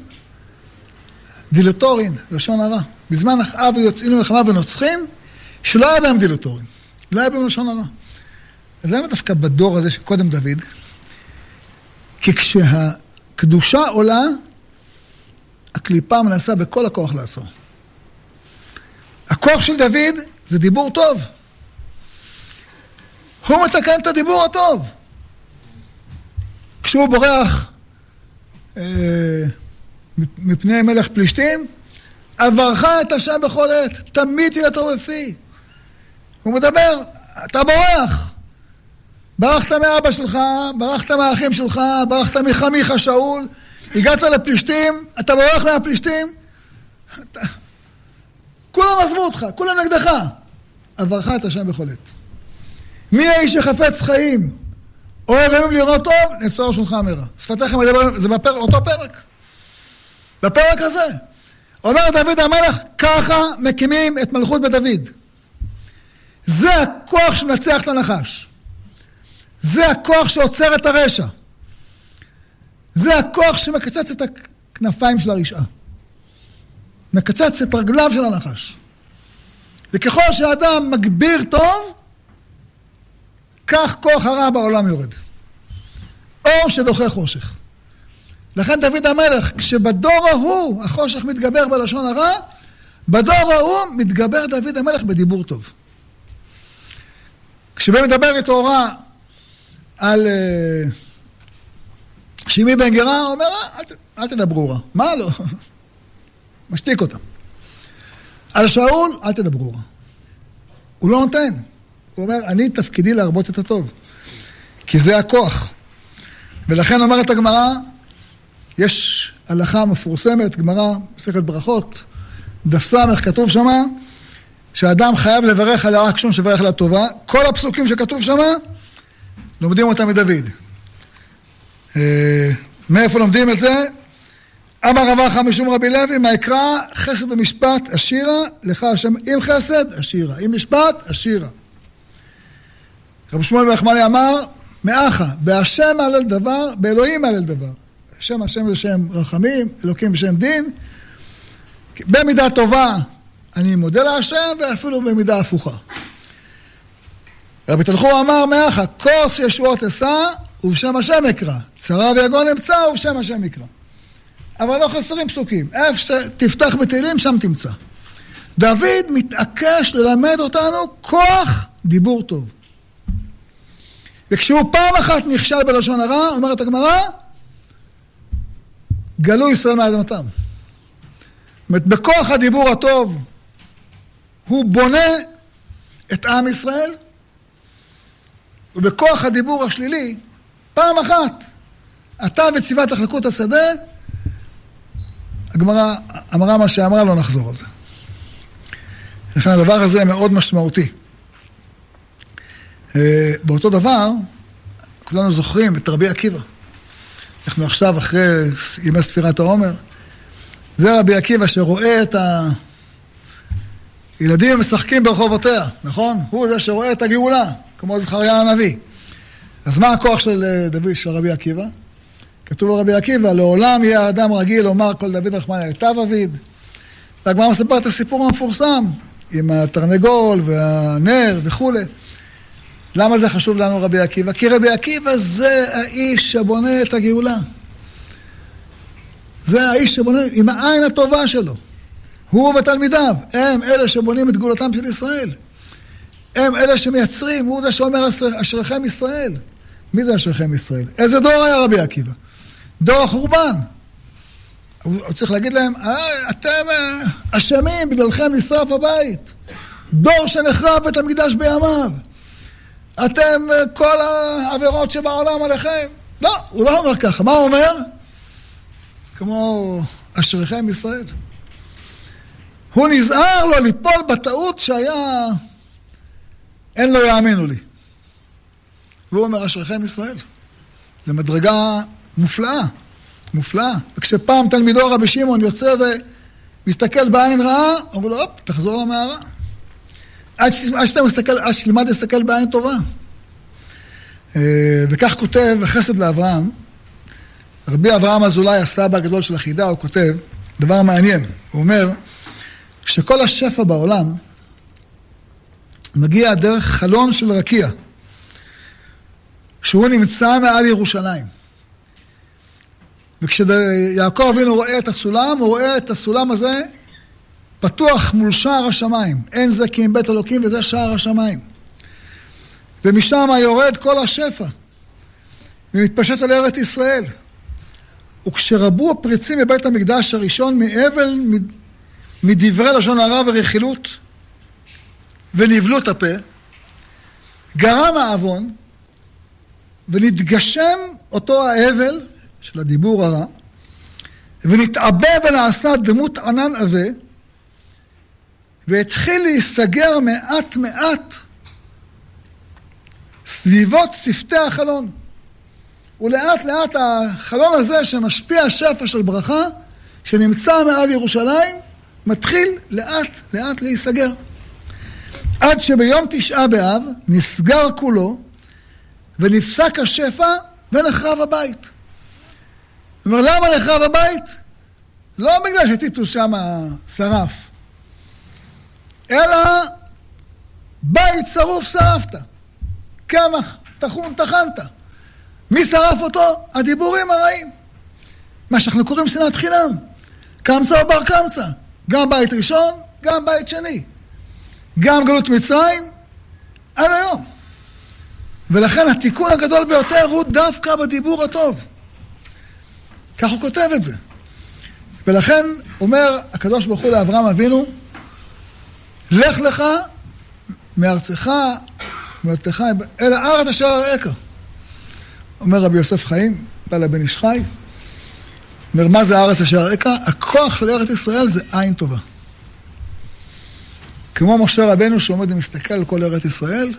דילטורין, לשון הרע. בזמן אחאב יוצאים למלחמה ונוצחים, שלא היה בהם דילטורין, לא היה בהם לשון הרע. אז למה דווקא בדור הזה שקודם דוד? כי כשהקדושה עולה, הקליפה מנסה בכל הכוח לעצור. הכוח של דוד זה דיבור טוב. הוא מתקן את הדיבור הטוב. כשהוא בורח אה, מפני מלך פלישתים, עברך את השם בכל עת, תמיד תהיה טוב בפי. הוא מדבר, אתה בורח. ברחת מאבא שלך, ברחת מהאחים שלך, ברחת מחמיך שאול, הגעת לפלישתים, אתה בורח מהפלישתים, אתה... כולם עזבו אותך, כולם נגדך. עברך את השם בכל עת. מי האיש שחפץ חיים, אוהב לראות טוב, נצור שולך מרע. שפתיך מדבר, זה בפר, אותו פרק. בפרק הזה. אומר דוד המלך, ככה מקימים את מלכות בית דוד. זה הכוח שמנצח את הנחש. זה הכוח שעוצר את הרשע. זה הכוח שמקצץ את הכנפיים של הרשעה. מקצץ את רגליו של הנחש. וככל שאדם מגביר טוב, כך כוח הרע בעולם יורד. אור שדוחה חושך. לכן דוד המלך, כשבדור ההוא החושך מתגבר בלשון הרע, בדור ההוא מתגבר דוד המלך בדיבור טוב. כשבן מדבר איתו רע על uh, שימי בן גרה, הוא אומר, אל, אל תדברו רע. מה לא? משתיק אותם. על שאול, אל תדברו רע. הוא לא נותן. הוא אומר, אני תפקידי להרבות את הטוב. כי זה הכוח. ולכן אומרת הגמרא, יש הלכה מפורסמת, גמרא, מסכת ברכות, דף ס', כתוב שמה, שאדם חייב לברך על הרע כשון שברך על הטובה. כל הפסוקים שכתוב שמה, לומדים אותם מדוד. אה, מאיפה לומדים את זה? אמר רבחה משום רבי לוי, מה יקרא חסד ומשפט אשירה, לך השם עם חסד אשירה, עם משפט אשירה. רבי שמואל ברחמני אמר, מאחה, בהשם הלל דבר, באלוהים הלל דבר. שם השם זה שם רחמים, אלוקים בשם דין. במידה טובה אני מודה להשם, ואפילו במידה הפוכה. רבי תלחור אמר מאחה, כוס ישועות אשא ובשם השם אקרא. צרה ויגון אמצא ובשם השם אקרא. אבל לא חסרים פסוקים. איפה שתפתח בתהילים, שם תמצא. דוד מתעקש ללמד אותנו כוח דיבור טוב. וכשהוא פעם אחת נכשל בלשון הרע, אומרת הגמרא, גלו ישראל מאדמתם. זאת אומרת, בכוח הדיבור הטוב הוא בונה את עם ישראל, ובכוח הדיבור השלילי, פעם אחת, אתה וציווה תחלקו את השדה, הגמרא אמרה מה שאמרה, לא נחזור על זה. לכן הדבר הזה מאוד משמעותי. אה, באותו דבר, כולנו זוכרים את רבי עקיבא. אנחנו עכשיו, אחרי ימי ספירת העומר, זה רבי עקיבא שרואה את הילדים משחקים ברחובותיה, נכון? הוא זה שרואה את הגאולה, כמו זכריה הנביא. אז מה הכוח של אה, דוד, של רבי עקיבא? כתוב על רבי עקיבא, לעולם יהיה האדם רגיל לומר כל דוד רחמנא היטב אביד. והגמרא מספר את הסיפור המפורסם עם התרנגול והנר וכולי. למה זה חשוב לנו רבי עקיבא? כי רבי עקיבא זה האיש שבונה את הגאולה. זה האיש שבונה עם העין הטובה שלו. הוא ותלמידיו, הם אלה שבונים את גאולתם של ישראל. הם אלה שמייצרים, הוא זה שאומר אשריכם ישראל. מי זה אשריכם ישראל? איזה דור היה רבי עקיבא? דור החורבן. הוא צריך להגיד להם, אה, אתם אה, אשמים, בגללכם נשרף הבית. דור שנחרב את המקדש בימיו. אתם, אה, כל העבירות שבעולם עליכם. לא, הוא לא אומר ככה. מה הוא אומר? כמו אשריכם ישראל. הוא נזהר לו ליפול בטעות שהיה, אין לו יאמינו לי. והוא אומר אשריכם ישראל. זו מדרגה מופלאה. מופלאה. וכשפעם תלמידו רבי שמעון יוצא ומסתכל בעין רעה, אומרים לו, הופ, תחזור למערה. עד, שאתה מסתכל, עד שתלמד להסתכל בעין טובה. אה, וכך כותב החסד לאברהם, רבי אברהם אזולאי, הסבא הגדול של החידה, הוא כותב דבר מעניין. הוא אומר שכל השפע בעולם מגיע דרך חלון של רקיע, שהוא נמצא מעל ירושלים. וכשיעקב אבינו רואה את הסולם, הוא רואה את הסולם הזה פתוח מול שער השמיים. אין זה כי אם בית אלוקים וזה שער השמיים. ומשם יורד כל השפע, ומתפשט על ארץ ישראל. וכשרבו הפריצים בבית המקדש הראשון מאבל, מדברי לשון הרע ורכילות, ונבלו את הפה, גרם העוון, ונתגשם אותו האבל של הדיבור הרע, ונתעבה ונעשה דמות ענן עבה, והתחיל להיסגר מעט מעט סביבות שפתי החלון. ולאט לאט החלון הזה שמשפיע שפע של ברכה, שנמצא מעל ירושלים, מתחיל לאט לאט להיסגר. עד שביום תשעה באב נסגר כולו ונפסק השפע ונחרב הבית. זאת אומרת, למה נחרב הבית? לא בגלל שטיטוס שם שרף, אלא בית שרוף שרפת, קמח טחון טחנת. מי שרף אותו? הדיבורים הרעים. מה שאנחנו קוראים שנאת חינם. קמצא או בר קמצא. גם בית ראשון, גם בית שני. גם גלות מצרים, עד היום. ולכן התיקון הגדול ביותר הוא דווקא בדיבור הטוב. כך הוא כותב את זה. ולכן אומר הקדוש ברוך הוא לאברהם אבינו, לך לך מארצך, מארצך, אל הארץ אשר אראך. אומר רבי יוסף חיים, בא לבן איש חי, אומר, מה זה הארץ אשר אראך? הכוח של ארץ ישראל זה עין טובה. כמו משה רבנו שעומד ומסתכל על כל ארץ ישראל,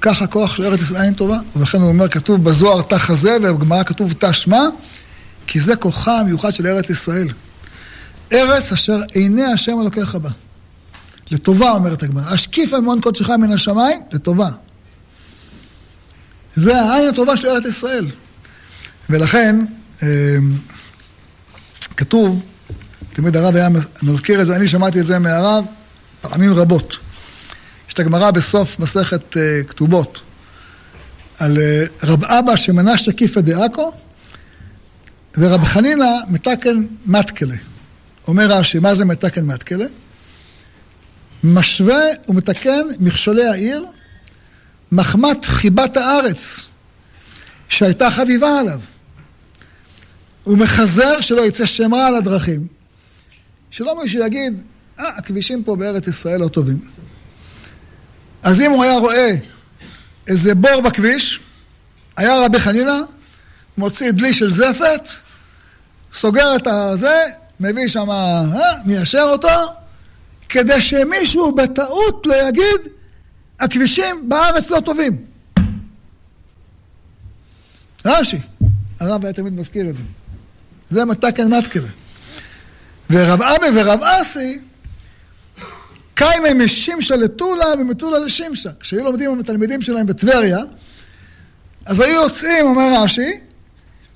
כך הכוח של ארץ ישראל עין טובה, ולכן הוא אומר, כתוב בזוהר תא חזה, ובגמרא כתוב תא שמע, כי זה כוחה המיוחד של ארץ ישראל. ארץ אשר עיני השם אלוקיך בה. לטובה, אומרת הגמרא. השקיף המון קודשך מן השמיים, לטובה. זה העין הטובה של ארץ ישראל. ולכן, אמ, כתוב, תמיד הרב היה מזכיר את זה, אני שמעתי את זה מהרב פעמים רבות. יש את הגמרא בסוף מסכת uh, כתובות על uh, רב אבא שמנה שקיפא דעכו ורב חנינא מתקן מתקלה. אומר רש"י, מה זה מתקן מתקלה? משווה ומתקן מכשולי העיר מחמת חיבת הארץ שהייתה חביבה עליו. הוא מחזר שלא יצא שם רע על הדרכים. שלא מישהו יגיד, אה, הכבישים פה בארץ ישראל לא טובים. אז אם הוא היה רואה איזה בור בכביש, היה רבי חנינא, מוציא דלי של זפת, סוגר את הזה, מביא שם, אה, מיישר אותו, כדי שמישהו בטעות לא יגיד, הכבישים בארץ לא טובים. רש"י, הרב היה תמיד מזכיר את זה. זה מתקן מתקלה. ורב אבי ורב אסי, קיימה משמשה לטולה ומטולה לשמשה. כשהיו לומדים עם התלמידים שלהם בטבריה, אז היו יוצאים, אומר רש"י,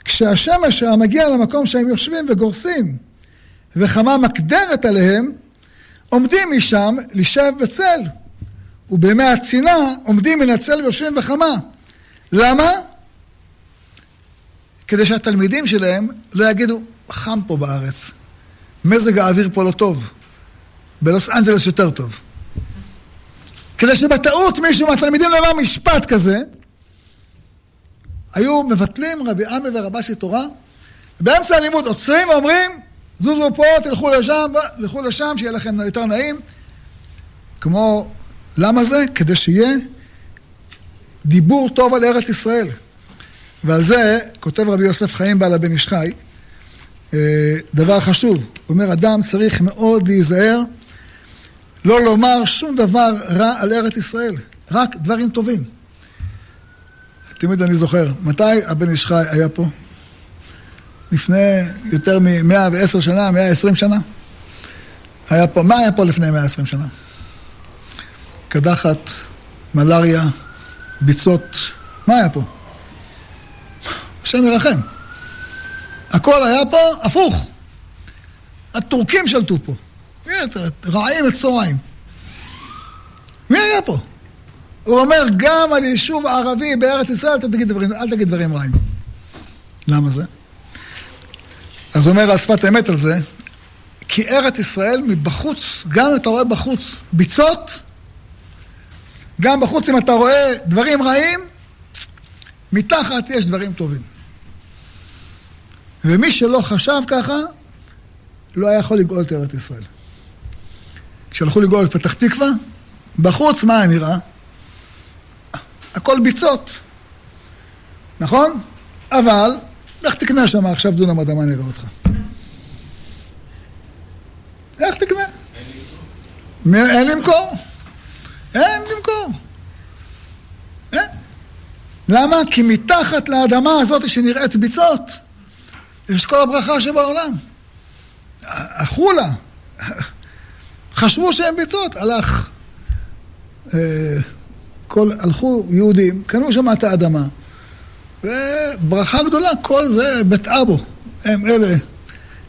כשהשמש היה מגיע למקום שהם יושבים וגורסים, וחמה מקדרת עליהם, עומדים משם לשב בצל. ובימי הצינה עומדים מן הצל ויושבים בחמה. למה? כדי שהתלמידים שלהם לא יגידו, חם פה בארץ, מזג האוויר פה לא טוב, בלוס אנג'לס יותר טוב. כדי שבטעות מישהו מהתלמידים לא יאמר משפט כזה, היו מבטלים רבי עמי ורבסי תורה, ובאמצע הלימוד עוצרים ואומרים, זוזו פה, תלכו לשם, תלכו לשם, שיהיה לכם יותר נעים. כמו, למה זה? כדי שיהיה דיבור טוב על ארץ ישראל. ועל זה כותב רבי יוסף חיים בעל הבן איש חי, אה, דבר חשוב. הוא אומר, אדם צריך מאוד להיזהר לא לומר שום דבר רע על ארץ ישראל, רק דברים טובים. תמיד אני זוכר, מתי הבן איש חי היה פה? לפני יותר מ-110 שנה, 120 שנה. היה פה, מה היה פה לפני 120 שנה? קדחת, מלאריה, ביצות, מה היה פה? השם ירחם. הכל היה פה הפוך. הטורקים שלטו פה. רעים את צהריים. מי היה פה? הוא אומר, גם על יישוב ערבי בארץ ישראל, אל תגיד דברים, אל תגיד דברים רעים. למה זה? אז אומר על שפת אמת על זה, כי ארץ ישראל מבחוץ, גם אם אתה רואה בחוץ ביצות, גם בחוץ אם אתה רואה דברים רעים, מתחת יש דברים טובים. ומי שלא חשב ככה, לא היה יכול לגאול את ארץ ישראל. כשהלכו לגאול את פתח תקווה, בחוץ מה היה נראה? הכל ביצות, נכון? אבל, לך תקנה שם עכשיו דונם אדמה נראה אותך. איך תקנה? אין למכור. אין למכור. אין. למה? כי מתחת לאדמה הזאת שנראית ביצות, יש כל הברכה שבעולם. החולה, חשבו שהם ביצות, הלך. אה, כל, הלכו יהודים, קנו שם את האדמה, וברכה גדולה, כל זה בית אבו. הם אלה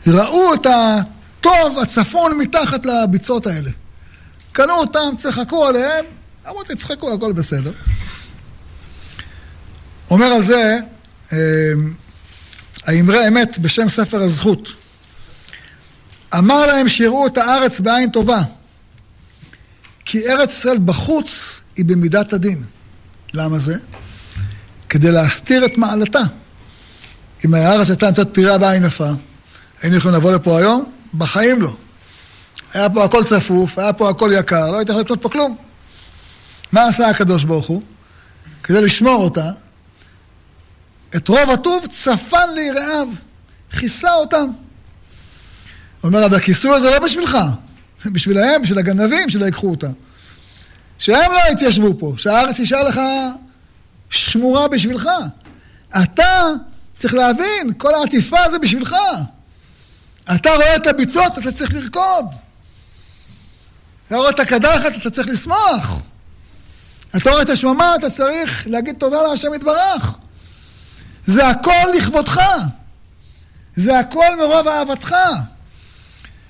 ראו את הטוב הצפון מתחת לביצות האלה. קנו אותם, צחקו עליהם, אמרתי, תצחקו, הכל בסדר. אומר על זה אה, האמרי אמת בשם ספר הזכות. אמר להם שיראו את הארץ בעין טובה, כי ארץ ישראל בחוץ היא במידת הדין. למה זה? כדי להסתיר את מעלתה. אם הארץ הייתה נותנת פירה בעין יפה, היינו יכולים לבוא לפה היום? בחיים לא. היה פה הכל צפוף, היה פה הכל יקר, לא היית יכול לקנות פה כלום. מה עשה הקדוש ברוך הוא? כדי לשמור אותה, את רוב הטוב צפן ליראיו, כיסה אותם. אומר, אבל הכיסוי הזה לא בשבילך, בשבילהם, בשביל הגנבים שלא ייקחו אותה. שהם לא יתיישבו פה, שהארץ יישאר לך שמורה בשבילך. אתה צריך להבין, כל העטיפה זה בשבילך. אתה רואה את הביצות, אתה צריך לרקוד. אתה רואה את הקדחת, אתה צריך לשמוח. אתה רואה את השממה, אתה צריך להגיד תודה להשם יתברך. זה הכל לכבודך. זה הכל מרוב אהבתך.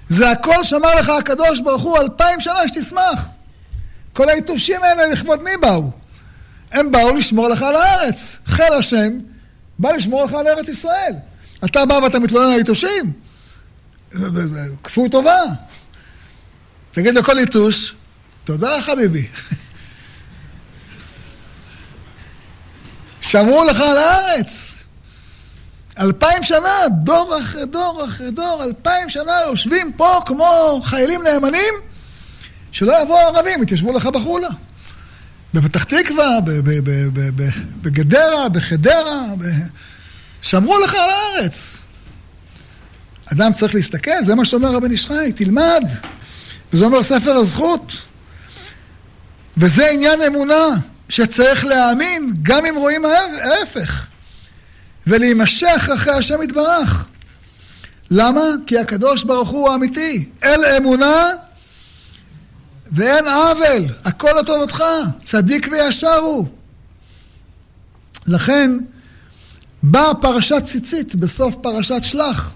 זה הכל שמר לך הקדוש ברוך הוא אלפיים שנה שתשמח. כל היתושים האלה לכבוד מי באו? הם באו לשמור לך על הארץ. חיל השם בא לשמור לך על ארץ ישראל. אתה בא ואתה מתלונן על היתושים? כפו טובה. תגיד לכל יתוש, תודה חביבי. שמרו לך על הארץ. אלפיים שנה, דור אחרי דור אחרי דור, אלפיים שנה יושבים פה כמו חיילים נאמנים, שלא יבואו ערבים, יתיישבו לך בחולה. בפתח תקווה, בגדרה, בחדרה, שמרו לך על הארץ. אדם צריך להסתכל, זה מה שאומר רבן ישחי, תלמד. וזה אומר ספר הזכות. וזה עניין אמונה, שצריך להאמין גם אם רואים ההפך. ולהימשך אחרי השם יתברך. למה? כי הקדוש ברוך הוא האמיתי. אל אמונה ואין עוול, הכל לטובתך, צדיק וישר הוא. לכן באה פרשת ציצית בסוף פרשת שלח.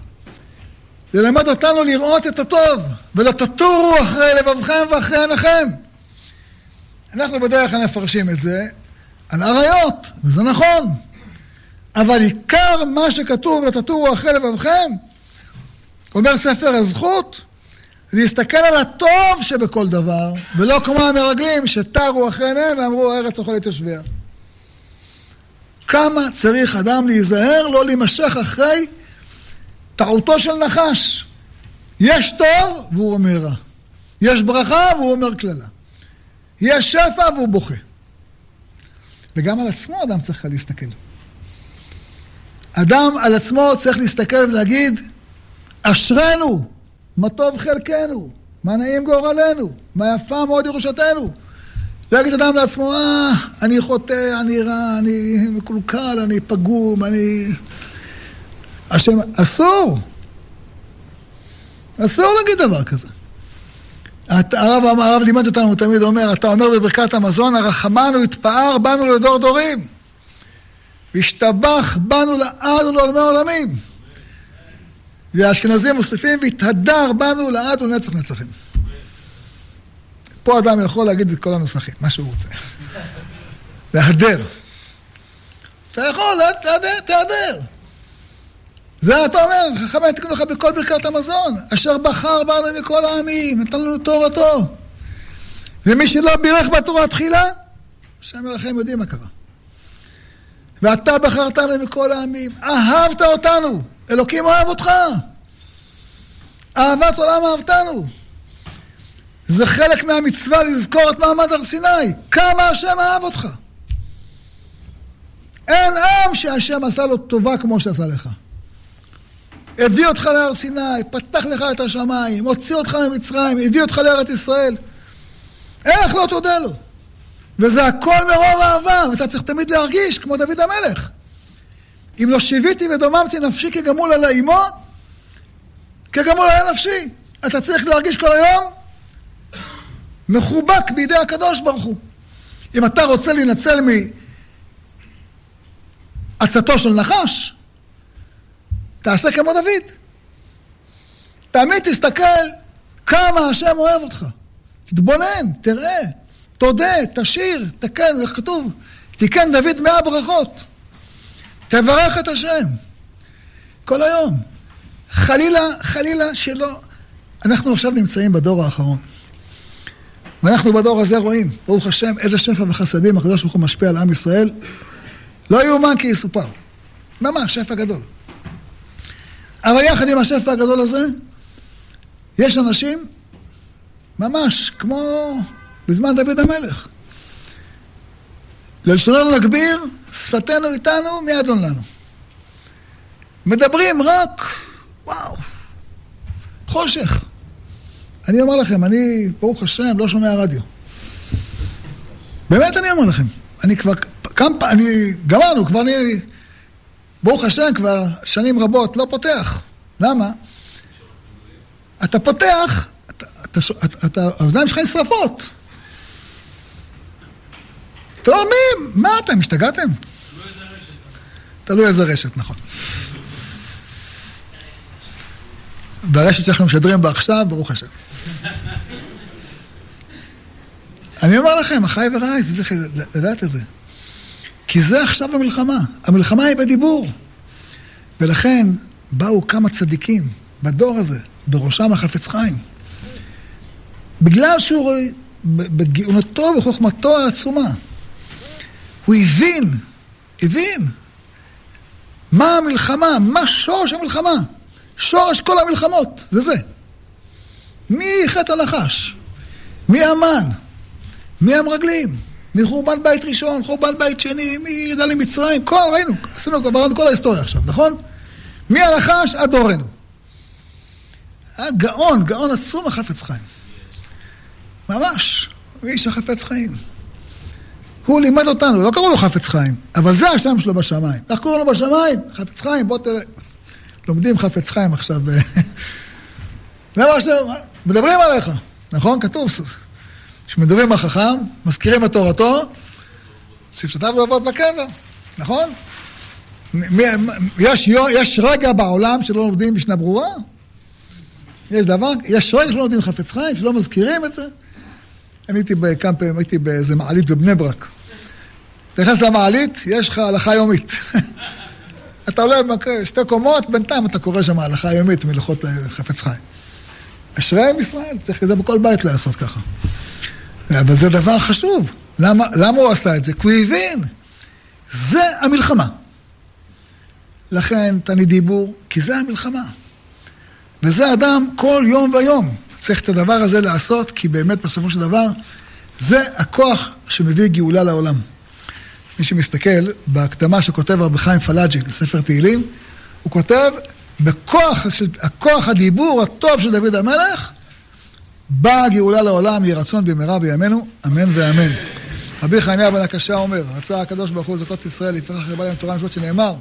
ללמד אותנו לראות את הטוב, ולא תטורו אחרי לבבכם ואחרי עיניכם. אנחנו בדרך כלל מפרשים את זה על אריות, וזה נכון. אבל עיקר מה שכתוב, ותטורו אחרי לבבכם, אומר ספר הזכות, להסתכל על הטוב שבכל דבר, ולא כמו המרגלים שתרו אחרי עיניהם ואמרו, ארץ אוכלת יושביה. כמה צריך אדם להיזהר לא להימשך אחרי טעותו של נחש. יש טוב והוא אומר רע. יש ברכה והוא אומר קללה. יש שפע והוא בוכה. וגם על עצמו אדם צריך להסתכל. אדם על עצמו צריך להסתכל ולהגיד, אשרנו, מה טוב חלקנו, מה נעים גורלנו, מה יפה מאוד ירושתנו. ויגיד אדם לעצמו, אה, אני חוטא, אני רע, אני מקולקל, אני פגום, אני... השם, אסור. אסור להגיד דבר כזה. הרב, הרב לימד אותנו, הוא תמיד אומר, אתה אומר בברכת המזון, הרחמנו יתפאר בנו לדור דורים. וישתבח בנו לעד ולעולמי עולמים. והאשכנזים מוסיפים, והתהדר בנו לעד ולנצח נצחים. פה אדם יכול להגיד את כל הנוסחים, מה שהוא רוצה. להדר. אתה יכול, תהדר, תהדר. זה אתה אומר, חכם יתקנו לך בכל ברכת המזון, אשר בחר בנו מכל העמים, נתן לנו תורתו. ומי שלא בירך בתורה תחילה, השם ירחם יודעים מה קרה. ואתה בחרתנו מכל העמים, אהבת אותנו, אלוקים אוהב אותך. אהבת עולם אהבתנו. זה חלק מהמצווה לזכור את מעמד הר סיני. כמה השם אהב אותך. אין עם שהשם עשה לו טובה כמו שעשה לך. הביא אותך להר סיני, פתח לך את השמיים, הוציא אותך ממצרים, הביא אותך לארץ ישראל. איך לא תודה לו? וזה הכל מרוב אהבה, ואתה צריך תמיד להרגיש כמו דוד המלך. אם לא שיוויתי ודוממתי נפשי כגמול על האימו, כגמול על נפשי. אתה צריך להרגיש כל היום מחובק בידי הקדוש ברוך הוא. אם אתה רוצה להינצל מעצתו של נחש, תעשה כמו דוד. תמיד תסתכל כמה השם אוהב אותך. תתבונן, תראה, תודה, תשיר, תקן, איך כתוב? תיקן דוד מאה ברכות. תברך את השם. כל היום. חלילה, חלילה שלא... אנחנו עכשיו נמצאים בדור האחרון. ואנחנו בדור הזה רואים, ברוך השם, איזה שפע וחסדים הקדוש ברוך הוא משפיע על עם ישראל. לא יאומן כי יסופר. ממש, שפע גדול. אבל יחד עם השפע הגדול הזה, יש אנשים, ממש כמו בזמן דוד המלך. ללשוננו נגביר, שפתנו איתנו, מי אדון לנו. מדברים רק, וואו, חושך. אני אומר לכם, אני, ברוך השם, לא שומע רדיו. באמת אני אומר לכם. אני כבר, כמה אני, גמרנו, כבר אני, ברוך השם, כבר שנים רבות לא פותח. למה? אתה פותח, אתה, אתה, אתה, האוזניים שלך נשרפות. מי, מה אתם, השתגעתם? תלוי איזה רשת, נכון. ברשת שאנחנו משדרים בה עכשיו, ברוך השם. אני אומר לכם, אחי ורעי, זה צריך לדעת את זה. כי זה עכשיו המלחמה. המלחמה היא בדיבור. ולכן באו כמה צדיקים בדור הזה, בראשם החפץ חיים. בגלל שהוא בגאונתו וחוכמתו העצומה. הוא הבין, הבין מה המלחמה, מה שורש המלחמה. שורש כל המלחמות, זה זה. מחטא הנחש, מהמן, מהמרגלים, מחורבן בית ראשון, חורבן בית שני, מירידה למצרים, כל, ראינו, עשינו, כבר כל ההיסטוריה עכשיו, נכון? מהנחש עד דורנו. היה גאון, עצום החפץ חיים. ממש, איש החפץ חיים. הוא לימד אותנו, לא קראו לו חפץ חיים, אבל זה השם שלו בשמיים. איך קוראים לו בשמיים? חפץ חיים, בוא תראה. לומדים חפץ חיים עכשיו. זה מה ש... מדברים עליך, נכון? כתוב. כשמדברים על חכם, מזכירים את תורתו, שפשותיו רבות בקבר, נכון? יש, יש רגע בעולם שלא לומדים משנה ברורה? יש דבר, יש רגע שלא לומדים חפץ חיים, שלא מזכירים את זה? אני הייתי בכמה פעמים, הייתי באיזה מעלית בבני ברק. אתה נכנס למעלית, יש לך הלכה יומית. אתה עולה שתי קומות, בינתיים אתה קורא שם הלכה יומית מלכות חפץ חיים. אשרי עם ישראל, צריך כזה בכל בית לעשות ככה. אבל זה דבר חשוב. למה, למה הוא עשה את זה? כי הוא הבין. זה המלחמה. לכן תני דיבור, כי זה המלחמה. וזה אדם כל יום ויום צריך את הדבר הזה לעשות, כי באמת בסופו של דבר זה הכוח שמביא גאולה לעולם. מי שמסתכל בהקדמה שכותב רבי חיים פלאג'י לספר תהילים, הוא כותב, בכוח הכוח הדיבור הטוב של דוד המלך, באה גאולה לעולם, יהי רצון במהרה בימינו, אמן ואמן. רבי חניה בן הקשה אומר, רצה הקדוש ברוך הוא לזכות ישראל, יפרח הרבה להם תורה ומשפט שנאמר